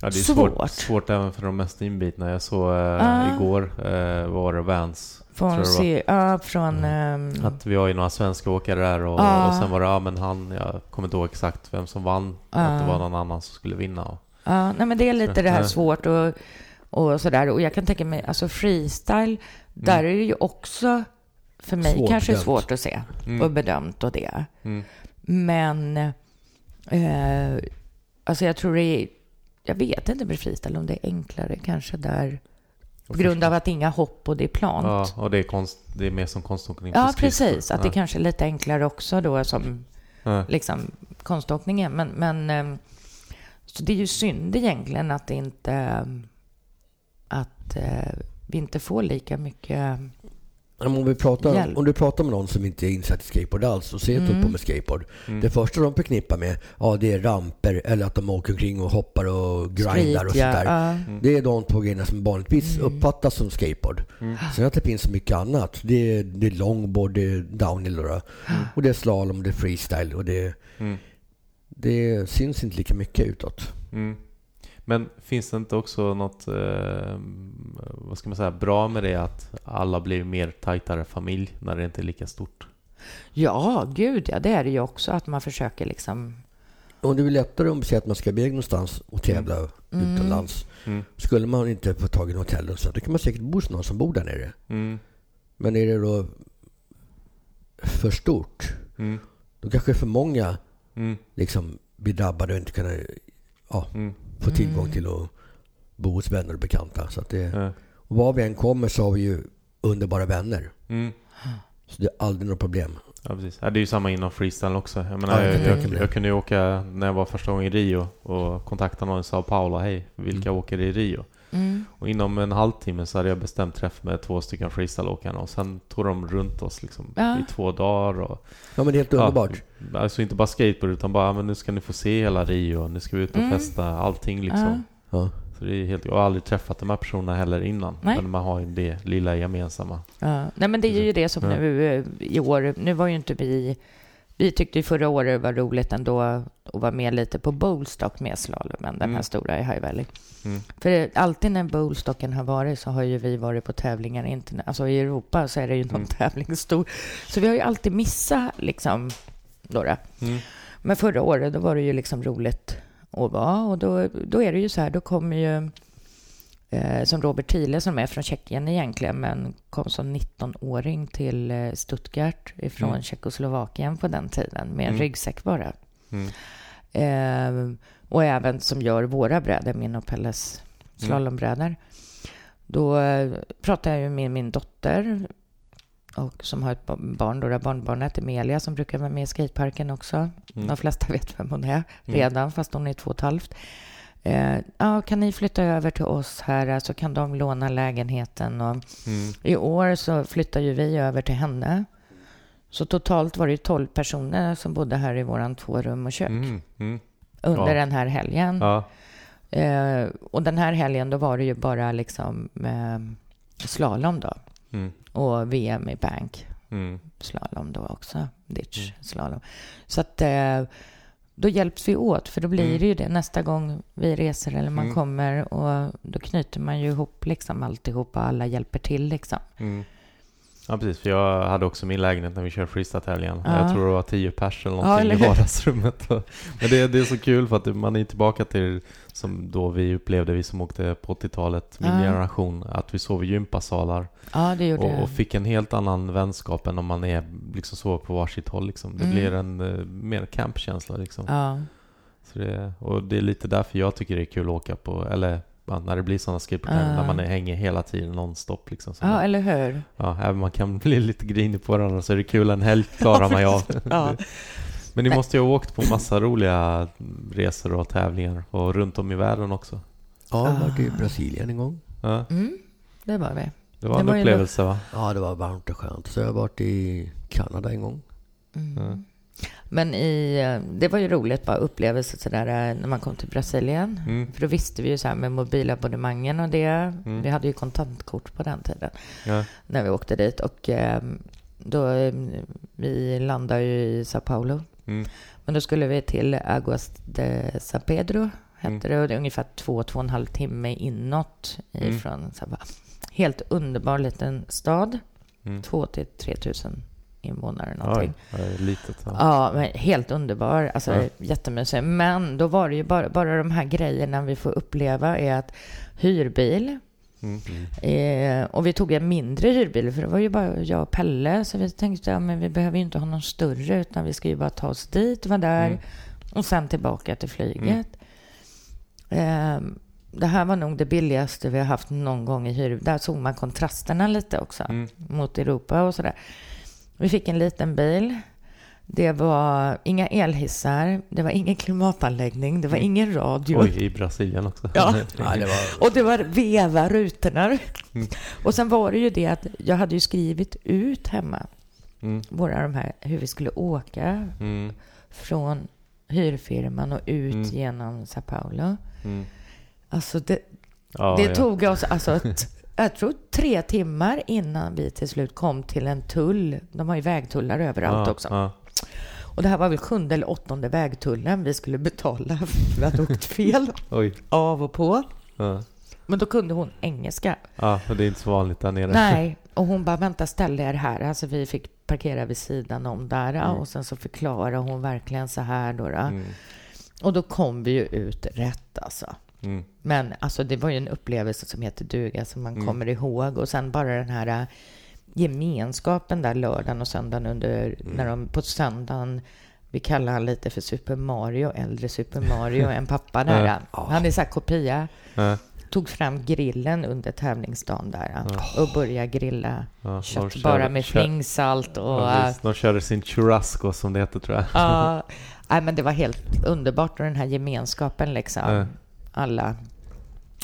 Ja, det är Svårt. svårt. svårt även för de mest inbitna. Jag såg eh, Ah. igår, eh, var det Vans, Från, se, ja, från ehm, Att vi har ju några svenska åkare där och, Ja. och sen var det, ja men han, jag kommer inte ihåg exakt vem som vann. Att det var någon annan som skulle vinna. Ja, nej, men det är lite det här svårt och, och sådär. Och jag kan tänka mig, alltså freestyle, där är det ju också för mig Svårt kanske bedömt. svårt att se Mm. och bedömt och det. mm, Men eh, alltså jag tror det är, jag vet inte med freestyle om det är enklare kanske där på grund av att inga hopp och det är plant. ja, Ja, och det är, konst, det är mer som konståkning skridskor. precis. Att det ja. kanske är lite enklare också då som Ja. liksom konståkningen. Men, men eh, så det är ju synd egentligen att det inte eh, att eh, vi inte får lika mycket. Om, vi pratar, Hjälp. om du pratar med någon som inte är insatt i skateboard alls och ser mm. Mm. på med skateboard. Mm. Det första de förknippar med, ja det är ramper eller att de åker omkring och hoppar och grindar och Skrit, sånt där. ja. Mm. Det är de två grejerna som vanligtvis Mm. uppfattas som skateboard. Mm. Sen att det finns så mycket annat. Det är, det är longboard, det är downhill då. och det är slalom, det är freestyle och det, Mm. det syns inte lika mycket utåt. Mm. Men finns det inte också något, eh, vad ska man säga, bra med det att alla blir mer tajtare familj när det inte är lika stort? ja, gud ja, det är det ju också att man försöker liksom. Om det blir lättare om att man ska iväg någonstans och tävla Mm. utomlands. Mm. Skulle man inte få tag i en hotell och så, då kan man säkert bo hos någon som bor där nere. Mm. Men är det då för stort, Mm. då kanske för många Mm. liksom blir drabbade och inte kan ja, Mm. Få tillgång Mm. till att bo hos vänner och bekanta. Så att det, Ja. och var vi än kommer så har vi ju underbara vänner. Mm. Så det är aldrig något problem. Ja, precis. Ja, det är ju samma inom freestyle också. Jag, menar, Ja, jag, jag jag, kunde ju åka när jag var första gången i Rio och kontakta någon i Sao Paulo. Hej, vilka Mm. åker i Rio? Mm. Och inom en halvtimme så hade jag bestämt träff med två stycken freestyleåkarna och sen tog de runt oss liksom Ja. i två dagar. Och, Ja men det är helt underbart. Ja, alltså inte bara skateboard utan bara, men nu ska ni få se hela Rio, nu ska vi ut och Mm. festa, allting liksom. Ja. Så det är helt, jag har aldrig träffat de här personerna heller innan. Nej. Men man har ju det lilla gemensamma. Ja. Nej, men det är ju det som Ja. nu eh, i år. Nu var ju inte vi... Vi tyckte ju förra året var roligt ändå att vara med lite på bowlstock med slalomen, den här Mm. stora i High Valley. Mm. För det, alltid när bowlstocken har varit så har ju vi varit på tävlingar, inte, alltså i Europa så är det ju någon Mm. tävling stor. Så vi har ju alltid missat liksom några. Mm. Men förra året då var det ju liksom roligt att vara och då, då är det ju så här, då kommer ju som Robert Thiele som är från Tjeckien egentligen men kom som 19-åring till eh, Stuttgart ifrån Mm. Tjeckoslovakien på den tiden med en Mm. ryggsäck bara. Mm. Eh, och även som gör våra brädor, min och Pelles slalombrädor. Då eh, pratade jag ju med min dotter och som har ett ba- barn, då, barnbarnet Emilia som brukar vara med i skateparken också. Mm. De flesta vet vem hon är redan, fast hon är två och ett halvt. Eh, ja, kan ni flytta över till oss här så kan de låna lägenheten. Och Mm. I år så flyttar ju vi över till henne. Så totalt var det ju 12 personer som bodde här i våran två rum och kök Mm. Mm. under Ja. den här helgen. Ja. Eh, och den här helgen då var det ju bara liksom eh, slalom då. Mm. Och VM i bank Mm. slalom då också. Ditch Mm. slalom. Så att eh, då hjälps vi åt, för då blir Mm. det ju det nästa gång vi reser eller man Mm. kommer och då knyter man ju ihop liksom alltihopa, alla hjälper till liksom. Mm. Ja, precis. För jag hade också min lägenhet när vi körde freestyle-tävlingen. Ja. Jag tror det var tio pers eller Ja, någonting eller i vardagsrummet. (laughs) Men det, det är så kul för att man är tillbaka till som då vi upplevde, vi som åkte på 80-talet, min Ja. generation, att vi sov i gympasalar Ja, det gjorde och, och fick en helt annan vänskap än om man är liksom sover på varsitt håll. Liksom. Det Mm. blir en uh, mer campkänsla. Liksom. Ja. Så det, och det är lite därför jag tycker det är kul att åka på, eller ja, när det blir sådana skateboardtävlingar, Ja. när man är, hänger hela tiden nonstop. Liksom, så ja, eller hur? Ja, även man kan bli lite grinig på varandra så är det kul. En helg (laughs) klarar man ju av. Ja. Men ni måste ju ha åkt på massa roliga resor och tävlingar och runt om i världen också. Ja, jag har varit i Ah. Brasilien en gång. Ja, Mm, det var vi. det var Det en var upplevelse va? Ja, det var varmt och skönt. Så jag har varit i Kanada en gång. Mm. Men i, eh, det var ju roligt, bara upplevelse sådär eh, när man kom till Brasilien. Mm. För då visste vi ju så här med mobilabonnemangen och det. Mm. Vi hade ju kontantkort på den tiden Ja. när vi åkte dit. Och eh, då, eh, vi landade ju i Sao Paulo. Mm. Men då skulle vi till Aguas de San Pedro, hette Mm. det. Och det är ungefär två, två och en halv timme inåt Mm. ifrån Paulo. Helt underbar liten stad. Mm. Två till tre tusen invånare någonting. Oj, litet. Ja. Ja, men helt underbar. Alltså Ja. jättemysig. Men då var det ju bara, bara de här grejerna vi får uppleva är att hyrbil. Mm. Eh, och vi tog en mindre hyrbil för det var ju bara jag och Pelle. Så vi tänkte ja, men vi behöver ju inte ha någon större utan vi ska ju bara ta oss dit, vara där Mm. och sen tillbaka till flyget. Eh, det här var nog det billigaste vi har haft någon gång i hyrbil. Där såg man kontrasterna lite också Mm. mot Europa och sådär. Vi fick en liten bil. Det var inga elhissar, det var ingen klimatanläggning, det var Mm. ingen radio. Oj, i Brasilien också. Ja. Ja, det var... Och det var veva rutorna. Mm. Och sen var det ju det att jag hade ju skrivit ut hemma Mm. våra de här, hur vi skulle åka Mm. från hyrfirman och ut Mm. genom Sao Paulo. Mm. Alltså det, Ja, det ja. tog oss, alltså, t- jag tror tre timmar innan vi till slut kom till en tull. De har ju vägtullar överallt ja, också. Ja. Och det här var väl sjunde eller åttonde vägtullen vi skulle betala för att ha åkt fel (laughs) Oj. av och på. Ja. Men då kunde hon engelska. ja, och det är inte så vanligt där nere. Nej, (laughs) och hon bara vänta ställ er här. Alltså vi fick parkera vid sidan om där Mm. och sen så förklarade hon verkligen så här då. då. Mm. Och då kom vi ju ut rätt alltså. Mm. Men alltså det var ju en upplevelse som heter duga som man Mm. kommer ihåg och sen bara den här äh, gemenskapen där lördagen och söndagen under Mm. när de på söndagen vi kallar han lite för Super Mario, äldre Super Mario, en pappa där. (laughs) Ja. Han är så här kopia. Ja. Tog fram grillen under tävlingsdagen där och började grilla kött kör- bara med kör- flingsalt och... Ja, visst. de körde sin churrasco som det heter tror jag. Ja, men det var helt underbart och den här gemenskapen liksom. Alla.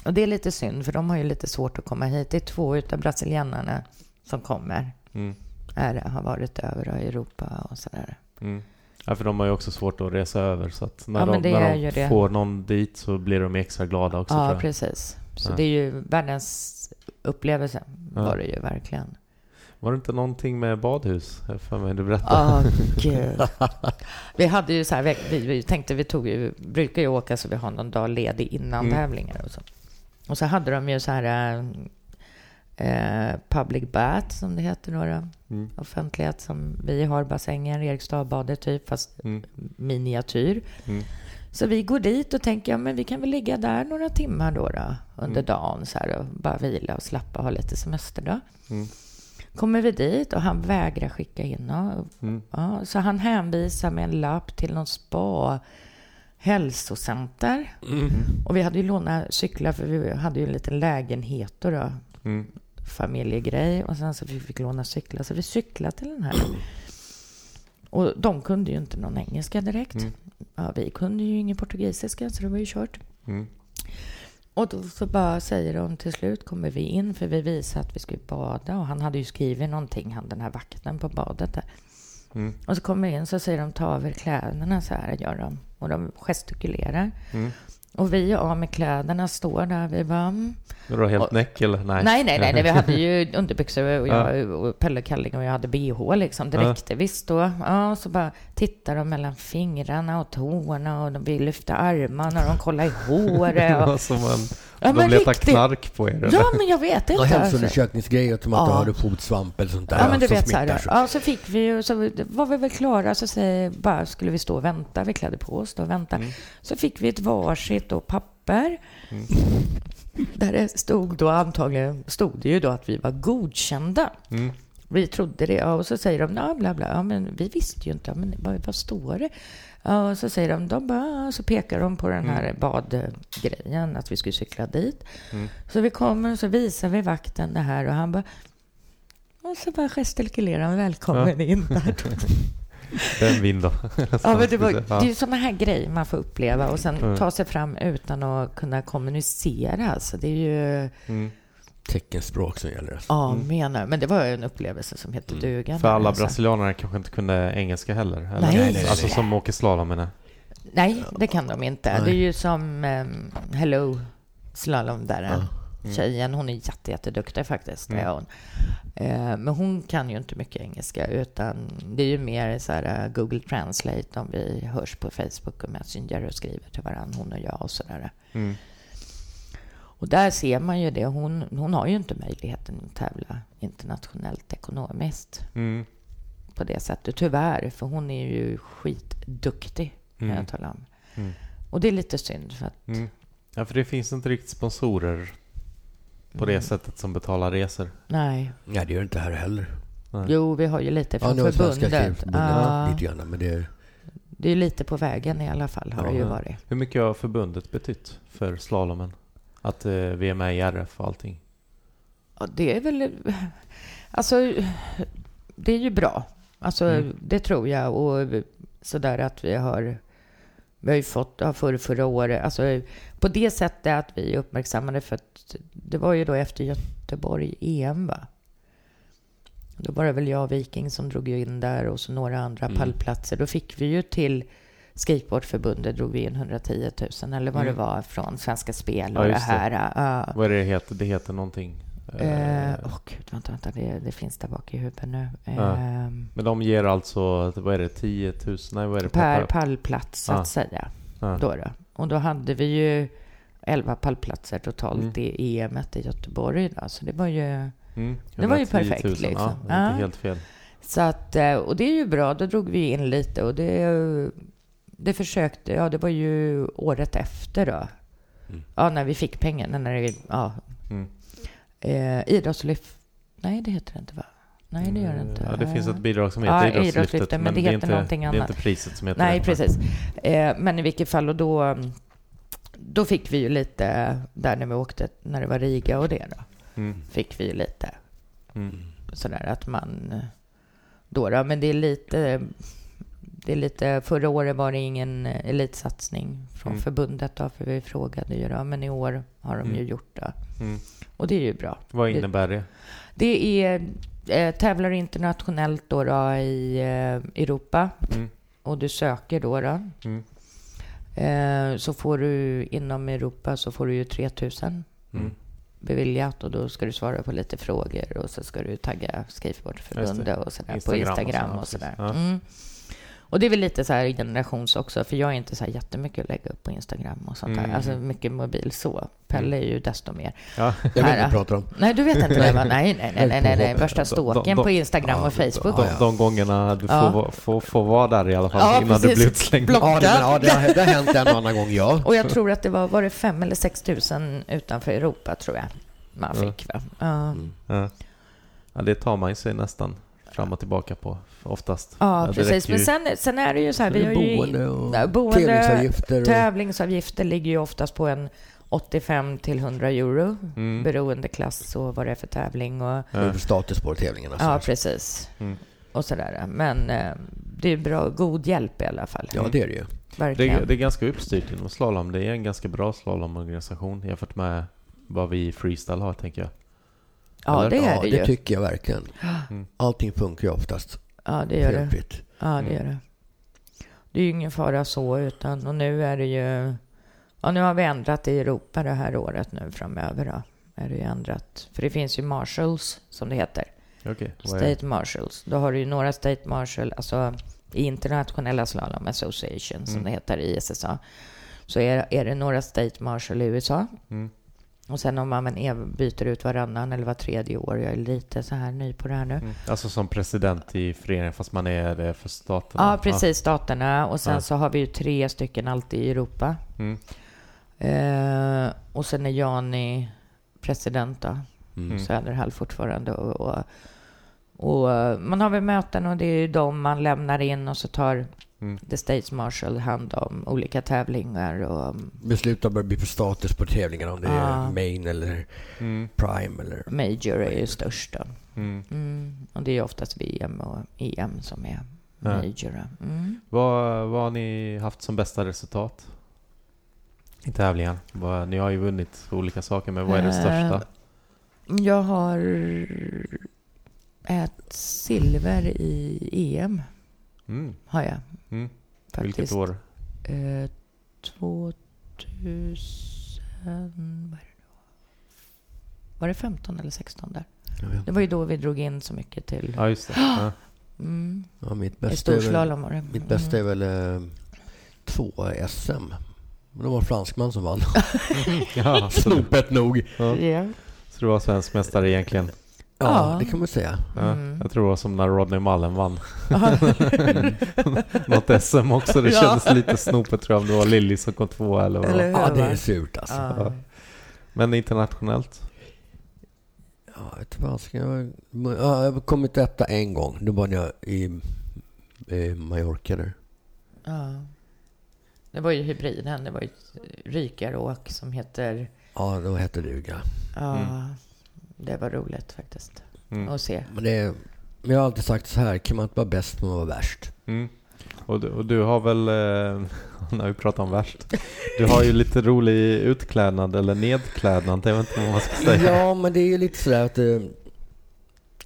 Och det är lite synd för de har ju lite svårt att komma hit. Det är två utav brasilianarna som kommer. Mm. Är, har varit över i Europa och sådär. Mm. Ja, för de har ju också svårt att resa över så att när Ja, de, när är de får någon dit så blir de extra glada också Ja, precis. Så Ja. det är ju världens upplevelse var det ju verkligen. Var det inte någonting med badhus? Jag för mig du berättade. Ja, (laughs) gud. Vi hade ju så här, vi, vi, vi tänkte vi tog ju, brukar ju åka så vi har någon dag ledig innan Mm. tävlingar och så. Och så hade de ju så här eh, public bath som det heter då, då. Mm. offentlighet som vi har bassängen, Eriksdalbadet typ, fast Mm. miniatyr. Mm. Så vi går dit och tänker, ja men vi kan väl ligga där några timmar då, då under Mm. dagen så här och bara vila och slappa och ha lite semester då. Mm. Kommer vi dit och han vägrar skicka in oss. Mm. Ja, så han hänvisar med en lapp till någon spa hälsocenter. Mm. Och vi hade ju lånat cyklar för vi hade ju en liten lägenhet då, då Mm. familjegrej. Och sen så vi fick låna cyklar. Så vi cyklade till den här. Och de kunde ju inte någon engelska direkt. Mm. Ja, vi kunde ju ingen portugisiska så det var ju kört. Mm. Och då så bara säger de till slut kommer vi in för vi visade att vi skulle bada och han hade ju skrivit någonting, han den här vakten på badet där. Mm. Och så kommer vi in så säger de ta av er kläderna så här gör de. Och de gestikulerar. Mm. Och vi av med kläderna står där. Vi bara... Mm. Är du helt näck eller? Nej. Nej, nej, nej, nej. Vi hade ju (laughs) underbyxor och, jag, och Pelle Kalling och jag hade bh liksom. Det räckte visst då. Ja, så bara tittar de mellan fingrarna och tårna och de vill lyfta armarna och de kollar i (laughs) håret. Och... Som en, ja, de letar riktigt. knark på er? Ja, men jag vet inte. Någon hälsoundersökningsgrejer, som att ja. du hade fotsvamp eller sånt där. Ja, men du vet så här. Ja, så fick vi ju, så var vi väl klara, så säger, bara skulle vi stå och vänta. Vi klädde på oss och vänta. Mm. Så fick vi ett varsitt och papper. Mm. (laughs) Där det stod då antagligen, stod det ju då att vi var godkända. Mm. Vi trodde det. och så säger de, ja, bla, bla. Ja, men vi visste ju inte. Ja, men vad, vad står det? Och så säger de, de bara, så pekar de på den här mm. badgrejen, att vi skulle cykla dit. Mm. Så vi kommer och så visar vi vakten det här och han bara, och så bara gestikulerar han välkommen ja. in där. (laughs) Den vind då? (laughs) ja, men det, var, det är ju sådana här grejer man får uppleva och sen mm. ta sig fram utan att kunna kommunicera. Alltså, det är ju... Mm. Teckenspråk som gäller. Ja, mm. menar Men det var en upplevelse som hette mm. duga. För alla alltså. brasilianare kanske inte kunde engelska heller? Eller? Nej, nej, nej, Alltså som åker slalom menar Nej, det kan de inte. Nej. Det är ju som um, Hello Slalom där. Ja. Mm. Tjejen, hon är jätte, jätteduktig faktiskt. Mm. hon. Eh, men hon kan ju inte mycket engelska, utan det är ju mer så här, uh, Google Translate om vi hörs på Facebook och Messenger och skriver till varandra, hon och jag och sådär. Mm. Och där ser man ju det. Hon, hon har ju inte möjligheten att tävla internationellt ekonomiskt mm. på det sättet, tyvärr. För hon är ju skitduktig, kan mm. jag tala om. Mm. Och det är lite synd. För att... Mm. Ja, för det finns inte riktigt sponsorer på det mm. sättet som betalar resor. Nej. Nej, det gör det inte här heller. Nej. Jo, vi har ju lite från ja, förbundet. Ja. Lite grann, men det är... Det är lite på vägen i alla fall, har ja. det ju varit. Hur mycket har förbundet betytt för slalomen? Att eh, vi är med i RF och allting? Ja, det är väl... (laughs) Alltså, det är ju bra. Alltså, mm. det tror jag. Och sådär att vi har vi har ju fått, ja, för förra året, alltså på det sättet att vi är uppmärksammade för att det var ju då efter Göteborg EM va? Då var det väl jag och Viking som drog in där och så några andra mm. pallplatser. Då fick vi ju till Skateboardförbundet drog vi in 110 000 eller vad mm. det var från Svenska Spel och ja, det här. Det. Uh, vad är det heter? Det heter någonting? Åh uh, oh, gud, vänta, vänta. Det, det, finns där bak i huvudet nu. Uh, Men de ger alltså, vad är det, 10 000? Nej, vad är det? Per, per pallplats, så att säga. Då, då. Och då hade vi ju 11 pallplatser totalt mm. i EM i Göteborg. Då. Så det var ju, mm, det var ju perfekt. 000, liksom. ja, ja. helt fel. Så att, eh, och det är ju bra. Då drog vi in lite och det, det försökte, ja det var ju året efter då. Mm. Ja, när vi fick pengarna. När det, ja. Mm. Eh, idrottslyft, nej det heter det inte va? Nej, det gör det inte. Ja, det finns ett bidrag som heter ja, Idrottslyftet, idrottslyftet men, men, det, heter inte, någonting annat. Det är inte priset som heter Nej, det. precis. Eh, men i vilket fall, och då, då fick vi ju lite, där när vi åkte, när det var Riga och det då, mm. fick vi ju lite mm. sådär att man, då, då men det är lite, det är lite, förra året var det ingen elitsatsning från mm. förbundet då, för vi frågade ju då, men i år har de ju mm. gjort det. Mm. Och det är ju bra. Vad innebär det? Det är, eh, tävlar internationellt då, då i eh, Europa mm. och du söker då. då. Mm. Eh, så får du inom Europa så får du ju 3000 mm. beviljat och då ska du svara på lite frågor och så ska du tagga Skateboardförbundet och sådär Instagram på Instagram och, så, och sådär. Ja. Mm. Och det är väl lite så här generations också, för jag är inte så här jättemycket att lägga upp på Instagram och sånt mm. där. Alltså mycket mobil så. Pelle är ju desto mer. Ja, jag vet inte vad du pratar om. Nej, du vet inte det? Nej, nej, nej, nej, nej, nej. Värsta ståken på Instagram och Facebook. De, de gångerna du får, får, får vara där i alla fall ja, innan precis. du blir utslängd. Ja, det, ja, det, har, det har hänt en annan gång, ja. Och jag tror att det var, var det fem eller sex tusen utanför Europa, tror jag man fick. Va? Ja. Mm. Ja. det tar man sig nästan fram och tillbaka på oftast. Ja, precis. Men sen, sen är det ju så här, vi har ju... Boende och boende, tävlingsavgifter. Och... Tävlingsavgifter ligger ju oftast på en 85 till 100 euro mm. beroende klass och vad det är för tävling. Och, ja. Status på tävlingarna. Ja, precis. Mm. Och sådär. Men eh, det är bra, god hjälp i alla fall. Ja, det är det ju. Verkligen. Det, det är ganska uppstyrt inom slalom. Det är en ganska bra slalomorganisation jämfört med vad vi i freestyle har, tänker jag. Ja, det är ja, det ju. det tycker jag verkligen. (gasps) Mm. Allting funkar ju oftast. Ja, det gör det. Ja, det gör det. Det är ju ingen fara så, utan och nu är det ju Ja, nu har vi ändrat i Europa det här året nu framöver då. Är det ju ändrat. För det finns ju marshals som det heter. Är- State marshals. Då har du ju några state marshal, alltså i internationella slalom association som Mm. det heter i SSA. Så är, är det några state marshal i USA. Mm. Och sen om man byter ut varannan eller var tredje år. Jag är lite så här ny på det här nu. Mm. Alltså som president i föreningen fast man är det för staterna? Ja, precis. Staterna. Och sen Ja. så har vi ju tre stycken alltid i Europa. Mm. Eh, och sen är Jani president då. Mm. Söderhall fortfarande. Och, och, och eh, man har väl möten och det är ju de man lämnar in och så tar Mm. The States Marshal hand om olika tävlingar och Beslutar vad det blir för status på tävlingarna. Om det är main eller Mm. prime eller... Major är ju störst då. Mm. Mm. Och det är oftast VM och EM som är Ja. Major. Mm. Vad, vad har ni haft som bästa resultat i tävlingar? Vad, ni har ju vunnit olika saker, men vad är det Eh, största? Jag har ett silver i EM. Mm. Har jag Mm. faktiskt. Vilket år? Eh, 2000... Vad är det då? Var det 15 eller 16 där? Det var ju då vi drog in så mycket till... Ja, just det. (gasps) Ja. Mm. Ja, mitt I bästa är väl, storslalom var det. mitt bästa är Mm. väl eh, två SM. Men det var en fransman som vann. (laughs) Ja, (laughs) Snopet nog. ja. Ja. så du var svensk mästare egentligen? Ja, Ja. det kan man säga. Mm. Jag tror det var som när Rodney Mullen vann (laughs) något SM också. Det Ja. kändes lite snopet tror jag om det var Lilly som kom tvåa eller vad Eller hur? Ja, det är surt alltså. Ja. Men internationellt? Ja, jag vet inte vad ska jag... Ja, jag har kommit etta en gång. Då var jag i, i Mallorca där. Ja. Det var ju hybriden. Det var ju ett rykaråk som heter... Ja, då hette duga. Ja, Mm. Det var roligt faktiskt Mm. att se. Men det jag har alltid sagt så här, kan man inte vara bäst man vara värst. Mm. Och, du, och du har väl, eh, (laughs) när vi pratar om värst, du har ju lite rolig utklädnad eller nedklädnad, jag vet inte vad man ska säga. Ja, men det är ju lite sådär att eh,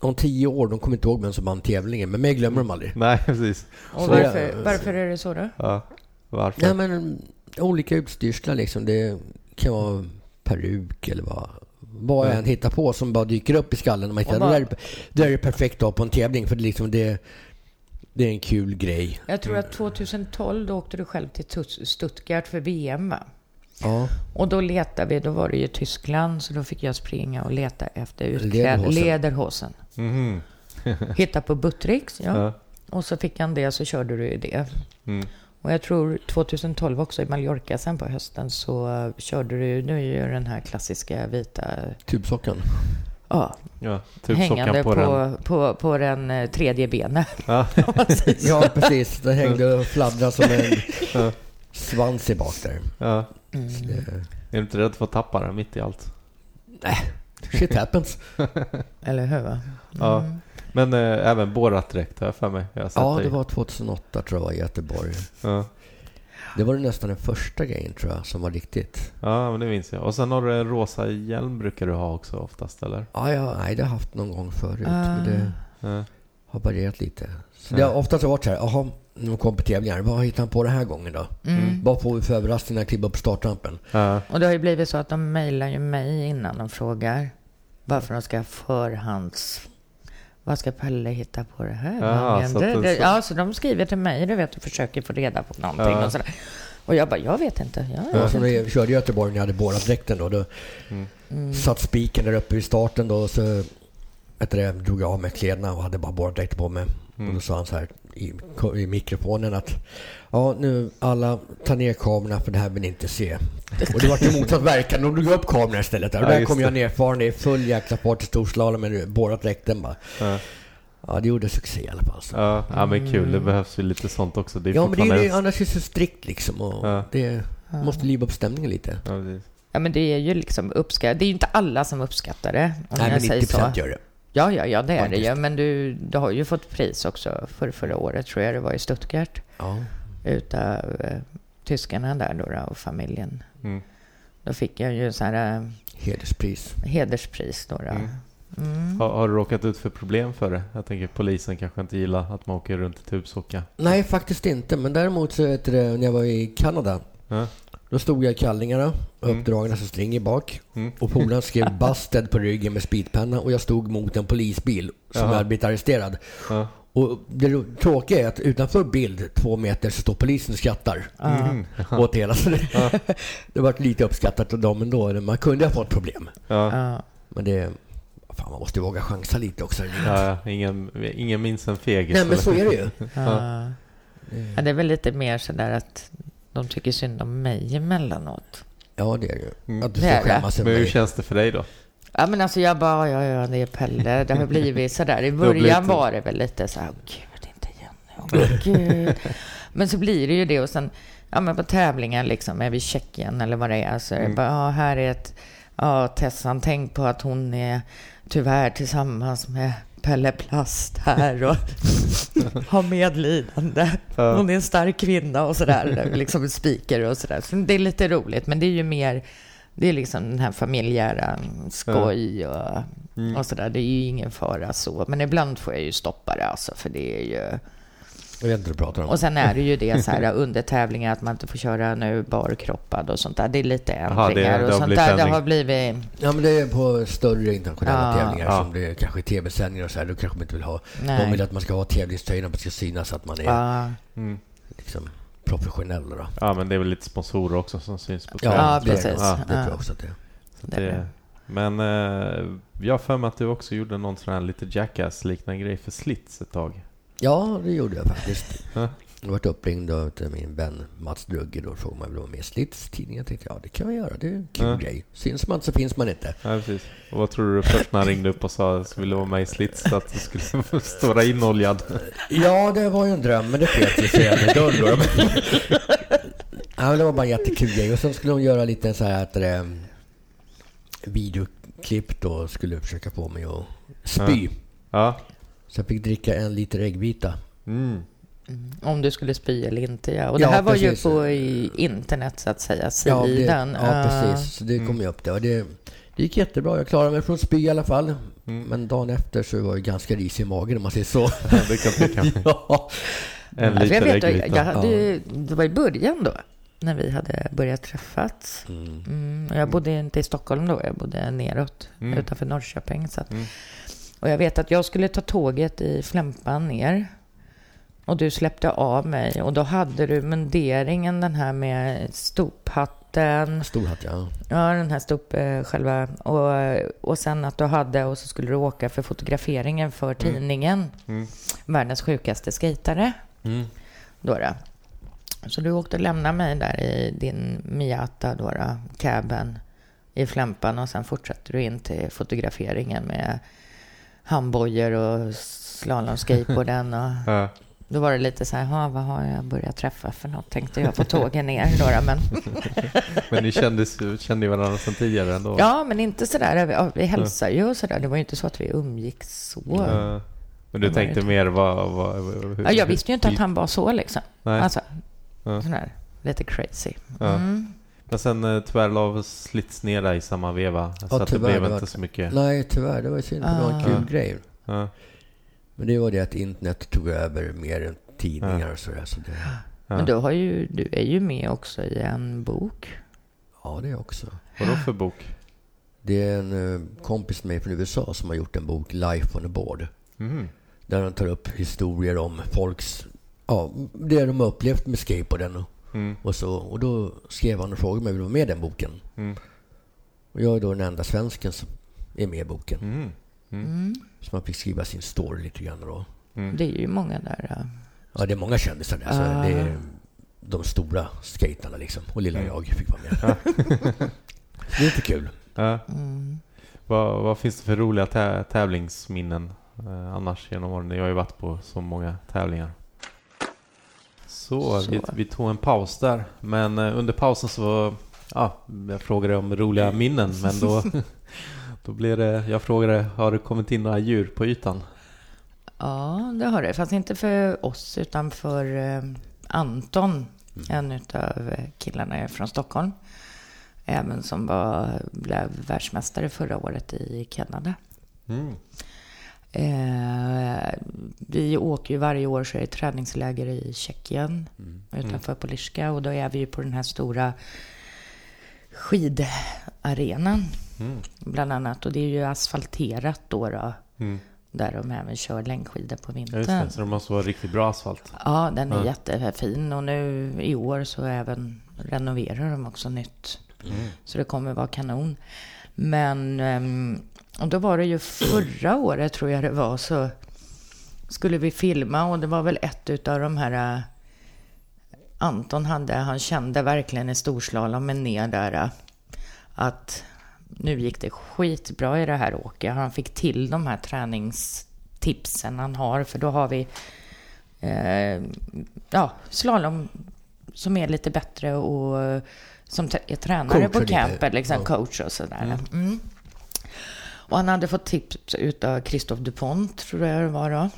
om tio år, de kommer inte ihåg vem som vann tävlingen, men mig glömmer de aldrig. Nej, precis. Och varför, varför är det så då? Ja, varför? Nej, men olika utstyrslar liksom. Det kan vara peruk eller vad, vad jag Ja. än hittar på som bara dyker upp i skallen. Man hittar, det, där, är- det där är perfekt då på en tävling, för det, är liksom, det, det är en kul grej. Jag tror att 2012 då åkte du själv till Tut- Stuttgart för VM. va? Ja, Och då letade vi, då var det ju Tyskland, så då fick jag springa och leta efter utkläd- Lederhosen. Mhm. Hitta på Buttricks, ja. Ja. Och så fick han det, så körde du ju det. Mm. Och jag tror 2012 också i Mallorca sen på hösten så körde du, nu är ju den här klassiska vita, tubsockan. ja, Ja, typ hängande på, på, på, den. på, den eh, tredje benet. (laughs) Ja. (laughs) Ja, precis. Det hängde och fladdrade som en (laughs) Ja. svans i bak där. Ja. Mm. Det, Är du inte rädd för att tappa den mitt i allt? shit happens. Eller hur? Va? Ja. Mm. Men eh, även borrat-dräkt har jag för mig. Jag har sett Ja, dig. det var 2008 tror jag var i Göteborg. Ja. Det var nästan den första grejen tror jag som var riktigt. ja, men det minns jag. Och sen har du en rosa hjälm brukar du ha också oftast, eller? Ja, ja nej, det har jag haft någon gång förut. Ah. Men det Ja. har varierat lite. Så Ja. det har oftast varit så här, jaha, när man kom på tävlingar, vad hittar han på den här gången då? Mm. Vad får vi för överraskning när jag kliver upp på startrampen? Och det har ju blivit så att de mejlar ju mig innan de frågar varför de ska förhands... Vad ska Pelle hitta på det här gången? så det, Ja, så de skriver till mig, du vet, och försöker få reda på någonting Ja. och sådär. Och jag bara, jag vet inte. Jag Ja, vet så när inte. jag körde i Göteborg när jag hade borrat dräkten då, då Mm. Mm. satt spiken där uppe i starten då och så vet det, drog jag av mig kläderna och hade bara borrat dräkten på mig. Mm. Och då sa han så här i, i mikrofonen att ja, nu alla tar ner kamerorna för det här vill ni inte se. (laughs) Och det var till motsatt verkan. De drog upp kameran istället. Där. Och Ja, där kom jag det. nerfaren i full jäkla fart i storslalom med borrat dräkten bara. Ja. Ja, det gjorde succé i alla fall. Så. Ja, ja, men kul. Det behövs ju lite sånt också. Det är Ja, men det är ju det, annars är det så strikt liksom. Och Ja. Det måste liva upp stämningen lite. Ja. Ja, men det är ju liksom uppskattat. Det är ju inte alla som uppskattar det, om Nej, men jag säger 90 så. procent gör det. Ja, ja, ja, det är det Faktiskt. ju. Men du, du har ju fått pris också för förra året, tror jag det var i Stuttgart, Ja. Utav eh, tyskarna där då, då och familjen. Mm. Då fick jag ju så här eh, Hederspris. hederspris då. då. Mm. Mm. Har, har du råkat ut för problem för det? Jag tänker polisen kanske inte gillar att man åker runt i tubsocka. Nej, faktiskt inte. Men däremot så heter det, när jag var i Kanada Ja. Då stod jag i kallingarna, uppdragna som string bak. Och polaren skrev (laughs) 'Busted' på ryggen med speedpenna och jag stod mot en polisbil som Jaha. hade blivit arresterad. Ja. Och det tråkiga är att utanför bild, två meter, så står polisen och skrattar Mm. åt hela. (laughs) Så det, (laughs) det var lite uppskattat av dem ändå. Man kunde ha fått problem. Ja. Ja. Men det... Fan, man måste ju våga chansa lite också. Ja, ingen, ingen minns en fegis. Nej, men så är det ju. (laughs) Ja. Ja, det är väl lite mer sådär att de tycker synd om mig emellanåt. Ja, det är det ju. Mm. Att du Det ska skämmas över Men hur känns det för dig då? Ja men alltså jag bara, ja ja det är Pelle. Det har blivit sådär. I början var det väl lite så här, "Åh, gud inte igen. Åh, gud. Men så blir det ju det och sen, ja men på tävlingar liksom, är vi i Tjeckien eller vad det är, så är det bara, ja här är ett, ja Tessan, tänk på att hon är tyvärr tillsammans med Pelle Plast här och (laughs) har medlidande. Hon är en stark kvinna och sådär, liksom speaker och sådär. Så det är lite roligt, men det är ju mer, det är liksom den här familjära skoj och, och sådär. Det är ju ingen fara så, men ibland får jag ju stoppa det alltså, för det är ju... Jag vet inte vad du pratar om. Och sen är det ju det så här (laughs) under tävlingar att man inte får köra nu barkroppad och sånt där. Det är lite det- ändringar det har och sånt där. Det har blivit... Ja, men det är på större internationella Ja. tävlingar Ja. som det är kanske tv-sändningar och så här. Då kanske man inte vill ha... Nej. De vill att man ska ha tävlingströjorna, att man ska synas att man är Ja, Mm. liksom professionell. Då. Ja, men det är väl lite sponsorer också som syns på Ja, Ja, precis. det. Ja. det tror Ja. jag också att det är. Så det, det. men eh, jag har för mig att du också gjorde någon sån här lite Jackass-liknande grej för Slits ett tag. Ja, det gjorde jag faktiskt. Ja. Jag varit uppringd av min vän Mats Drugge. Då frågade man om jag var med i Slits tidning. Jag tänkte, ja det kan jag göra. Det är en kul Ja. grej. Syns man så finns man inte. Ja, precis. Och vad tror du först när han ringde upp och sa att du ville vara med i Slits att du skulle (laughs) stå där inoljad? Ja, det var ju en dröm, men det sket ju sig i dörren ja, det var bara en jättekul grej. Och sen skulle de göra lite så här att det, videoklipp då. Skulle försöka få mig att spy. Ja. Så jag fick dricka en liter äggvita. Mm. Om du skulle spy eller inte, ja. Och Ja, det här var precis. ju på i internet, så att säga, Ja, sidan. det, ja Ah. precis. Så det kom ju upp det. Och det, det gick jättebra. Jag klarade mig från spy i alla fall. Men dagen efter så var jag ganska risig i magen om man säger så. (laughs) Ja, det kan (laughs) ja. En Alltså, jag vet, jag, hade, ju- det var i början då, när vi hade börjat träffas. Mm. Mm, jag bodde inte i Stockholm då, jag bodde neråt, Mm. utanför Norrköping. Så att, Mm. Och jag vet att jag skulle ta tåget i Flämpan ner. Och du släppte av mig. Och då hade du munderingen, den här med stophatten. Stor hatt, ja. Ja, den här stop, eh, själva. Och, och sen att du hade, och så skulle du åka för fotograferingen för tidningen. Mm. Världens sjukaste skejtare. Mm. Då då. Så du åkte och lämnade mig där i din Miata, då då, caben i Flämpan och sen fortsatte du in till fotograferingen med handbojor och slalomskateboarden och. (laughs) då var det lite så här, "Ha, vad har jag börjat träffa för något? Tänkte jag på tågen ner då, men (laughs) Men ni kändes, kände ju varandra sedan tidigare ändå? ja, men inte så där, ja, vi hälsar ju och så där. Det var ju inte så att vi umgicks så. Ja. Men du tänkte mer vad... vad hur, Ja, jag visste ju inte att han var så liksom. Nej. Alltså, Ja. sån här, lite crazy. Ja. Mm. Men sen eh, tyvärr la slits ner där i samma veva. Så att det tyvärr, blev det inte var- så mycket. Nej, tyvärr. Det var ju synd. för Det var en Ah. kul Ja. grej. Ja. Men det var det att internet tog över mer än tidningar och sådär. Så det, Ja. Men du, har ju, du är ju med också i en bok. ja, det också. Vadå för bok? Det är en eh, kompis med mig från USA som har gjort en bok, Life on a board. Mm. Där han tar upp historier om folks... Ja, det de har upplevt med skateboarden. Och, Mm. och, så, och då skrev han och frågade om jag ville vara med i den boken. Mm. Och jag är då den enda svensken som är med i boken. Mm. Mm. Så man fick skriva sin story lite grann då. Mm. Det är ju många där. ja. Ja, det är många kändisar där. Så det är de stora skaterna liksom. Och lilla Mm. jag fick vara med. (laughs) det är lite kul. Ja. Mm. Vad, vad finns det för roliga tä- tävlingsminnen eh, annars genom åren? Jag har ju varit på så många tävlingar. Så, Så. Vi, vi tog en paus där. Men eh, under pausen så... Ja, jag frågade om roliga minnen men då... (laughs) Då blev det... Jag frågade, har det kommit in några djur på ytan? Ja, det har det. Fast inte för oss, utan för eh, Anton, en av killarna från Stockholm. Även som var, blev världsmästare förra året i Kanada. Mm. Eh, vi åker ju varje år så är det träningsläger i Tjeckien Mm. utanför Poliska och då är vi ju på den här stora skidarenan. Bland annat. Och det är ju asfalterat då. då Mm. där de även kör längdskidor på Ja, vintern. det, så det måste vara riktigt bra asfalt. Ja, den är Ja. jättefin. Och nu i år så även renoverar de också nytt. Så det kommer vara kanon. Men ehm, och då var det ju förra året tror jag det var så skulle vi filma och det var väl ett utav de här äh, Anton hade, han kände verkligen i storslalomen ner där äh, att nu gick det skitbra i det här åket. Han fick till de här träningstipsen han har för då har vi eh, ja, slalom som är lite bättre och eh, som är tränare Coachar på campen, liksom Ja. coach och sådär. Mm. Och han hade fått tips utav Christophe Dupont, tror jag det var då.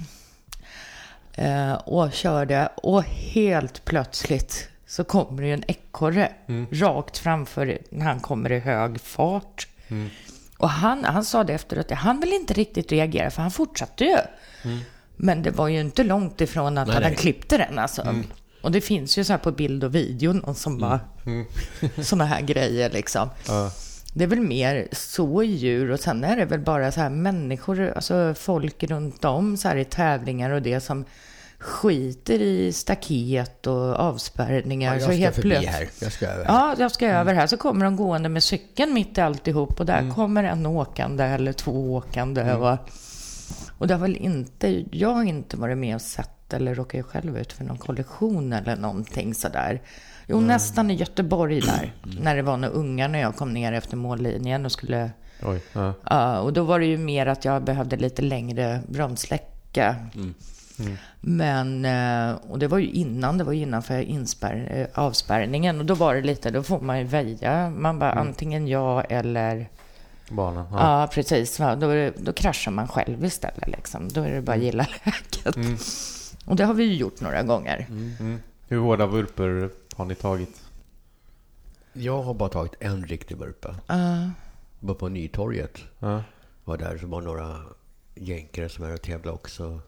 Eh, och körde och helt plötsligt så kommer det ju en ekorre rakt framför när han kommer i hög fart. Och han, han sa det efteråt, han vill inte riktigt reagera för han fortsatte ju. Men det var ju inte långt ifrån att Nej, han nej. klippte den alltså. Och det finns ju så här på bild och video, någon som bara... (laughs) Såna här grejer liksom. Ja. Det är väl mer så djur och sen är det väl bara så här människor, alltså folk runt om så här i tävlingar och det som skiter i staket och avspärrningar. Ja, så jag ska helt förbi plötsligt- här. Jag ska över. Ja, jag ska över här. Så kommer de gående med cykeln mitt i alltihop och där kommer en åkande eller två åkande. Och, och det har väl inte, jag har inte varit med och sett eller råkat ju själv ut för någon kollision eller någonting sådär. Jo, nästan i Göteborg där. När det var några ungar när jag kom ner efter mållinjen och skulle... Oj. Ja. Ja, och då var det ju mer att jag behövde lite längre bromsläcka. Men, eh, och det var ju innan, det var ju innanför inspär, eh, avspärrningen. Och då var det lite, då får man ju väja. Man bara antingen ja eller... Banan. Ja. Ja, precis. Då, då kraschar man själv istället. Liksom. Då är det bara att gilla läget. Och det har vi ju gjort några gånger. Mm. Hur hårda vurper har ni tagit? Jag har bara tagit en riktig vurpa. Ja. Var på Nytorget. Ja. Var där så var några jänkare som är och tävlade också.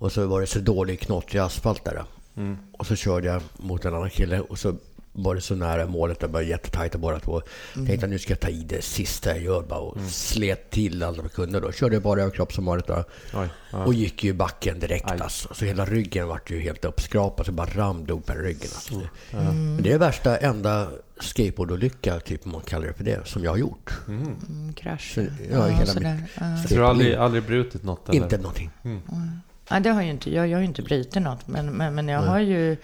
Och så var det så dålig knottrig asfalt där. Mm. Och så körde jag mot en annan kille och så var det så nära målet. Det var jättetajta båda två. Tänkte att nu ska jag ta i det sista jag gör bara och slet till allt jag kunde då. Körde bara överkropp som vanligt då. Oj. Ja. Och gick ju i backen direkt Aj. alltså. Så hela ryggen vart ju helt uppskrapad. Så bara upp i ryggen alltså. Men det är värsta enda skateboardolycka, typ om man kallar det för det, som jag har gjort. Mm, krasch. Så, ja, hela sådär. mitt Ja. Så du har aldrig, aldrig brutit något? Eller? Inte någonting. Nej, det har ju inte jag. Jag har ju inte brutit något. Men, men, men jag har ju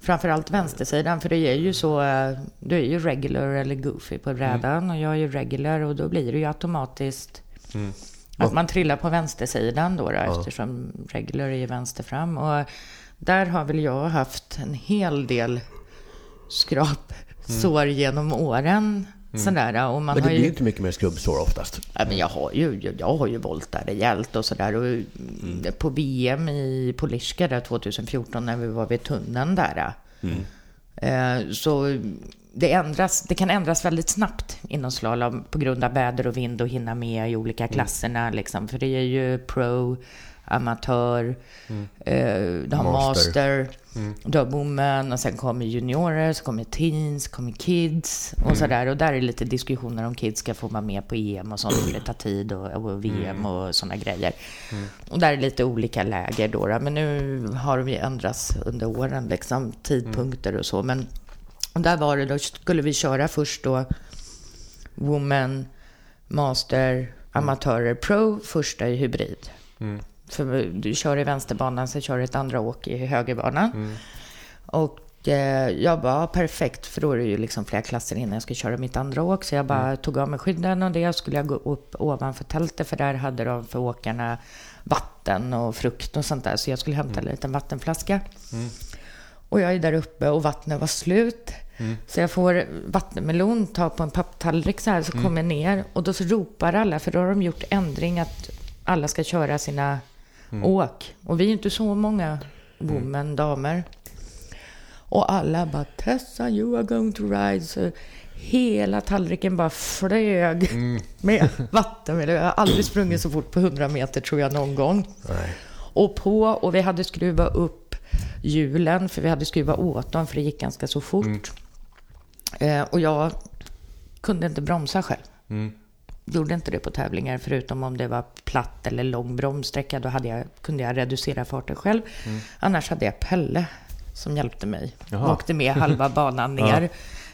framförallt vänstersidan. För det är ju så, eh, du är ju regular eller goofy på brädan. Och jag är ju regular och då blir det ju automatiskt Mm. att man trillar på vänstersidan då, då eftersom regular är ju vänster fram. Och där har väl jag haft en hel del skrapsår genom åren. Sådär, och man Men det har blir ju... inte mycket mer skrubbsår oftast. Ja, men jag har ju, jag har ju voltat rejält och sådär. Och Mm. På VM i Polishka där 2014 när vi var vid tunneln där. Mm. Eh, så det, ändras, det kan ändras väldigt snabbt inom slalom på grund av väder och vind och hinna med i olika Mm. klasserna. Liksom. För det är ju pro, amatör, eh, du har Master. master, du har women och sen kommer juniorer, så kommer teens, kommer kids och sådär. Och där är lite diskussioner om kids ska få vara med på EM och sånt, det tar tid och, och VM och sådana grejer. Och där är lite olika läger då, då. men nu har de ju ändrats under åren, liksom tidpunkter och så. Men där var det, då skulle vi köra först då Woman, Master, Amatörer, Pro, första i hybrid. För du kör i vänsterbanan, så kör du ett andra åk i högerbanan. Och eh, jag bara, perfekt, för då är det ju liksom flera klasser innan jag ska köra mitt andra åk. Så jag bara tog av mig skydden och det. Skulle jag gå upp ovanför tältet, för där hade de för åkarna vatten och frukt och sånt där. Så jag skulle hämta en liten vattenflaska. Och jag är där uppe och vattnet var slut. Så jag får vattenmelon, tar på en papptallrik så här, så kommer jag ner. Och då så ropar alla, för då har de gjort ändring att alla ska köra sina åk. Och vi är inte så många women, damer. Och alla bara Tessa, you are going to ride. Så hela tallriken bara flög (laughs) med vattenmelon. Jag har aldrig sprungit så fort på 100 meter tror jag någon gång. Nej. Och på, och vi hade skruvat upp hjulen, för vi hade skruvat åt dem, för det gick ganska så fort. Eh, och jag kunde inte bromsa själv. Mm. Gjorde inte det på tävlingar, förutom om det var platt eller lång bromssträcka. Då hade jag, kunde jag reducera farten själv. Annars hade jag Pelle som hjälpte mig. Jaha. Åkte med halva banan (laughs) ner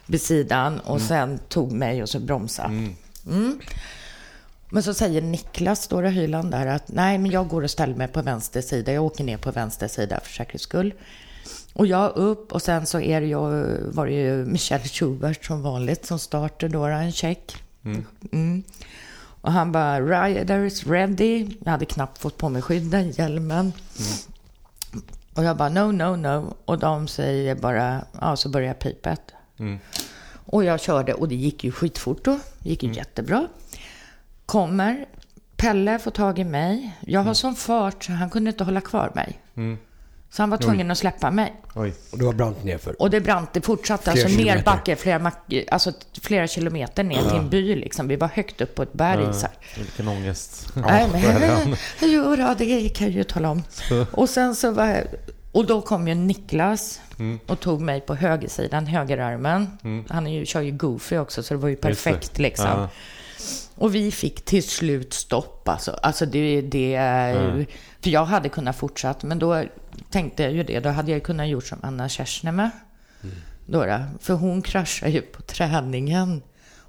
vid sidan och sen tog mig och så bromsa. Mm. Men så säger Niklas, Stora Hyland där, att nej, men jag går och ställer mig på vänster sida. Jag åker ner på vänster sida för säkerhets skull. Och jag upp och sen så är det ju, var det ju Michel Schubert som vanligt som starter då, en check. Mm. Och han bara, rider is ready. Jag hade knappt fått på mig skydden, hjälmen. Och jag bara, no, no, no. Och de säger bara, ja, så börjar pipet. Mm. Och jag körde och det gick ju skitfort då. Det gick ju jättebra. Kommer, Pelle får tag i mig. Jag har sån fart så han kunde inte hålla kvar mig. Mm. Så han var tvungen att släppa mig. Oj. Och det var brant nerför. Och det brant, det fortsatte Flera alltså ner backe, flera, mack- alltså flera kilometer ner till en by liksom. Vi var högt upp på ett berg så här. Vilken ångest. Nej, verkligen. men, jo, då, det kan jag ju tala om. Och sen så var och då kom ju Niklas Mm. och tog mig på högersidan, högerarmen. Han är ju, kör ju Goofy också, så det var ju perfekt liksom. Ja. Och vi fick till slut stopp alltså. Alltså det, det är ju, För jag hade kunnat fortsatt, men då tänkte jag ju det. Då hade jag kunnat gjort som Anna Kersneme. Då, då. För hon kraschade ju på träningen.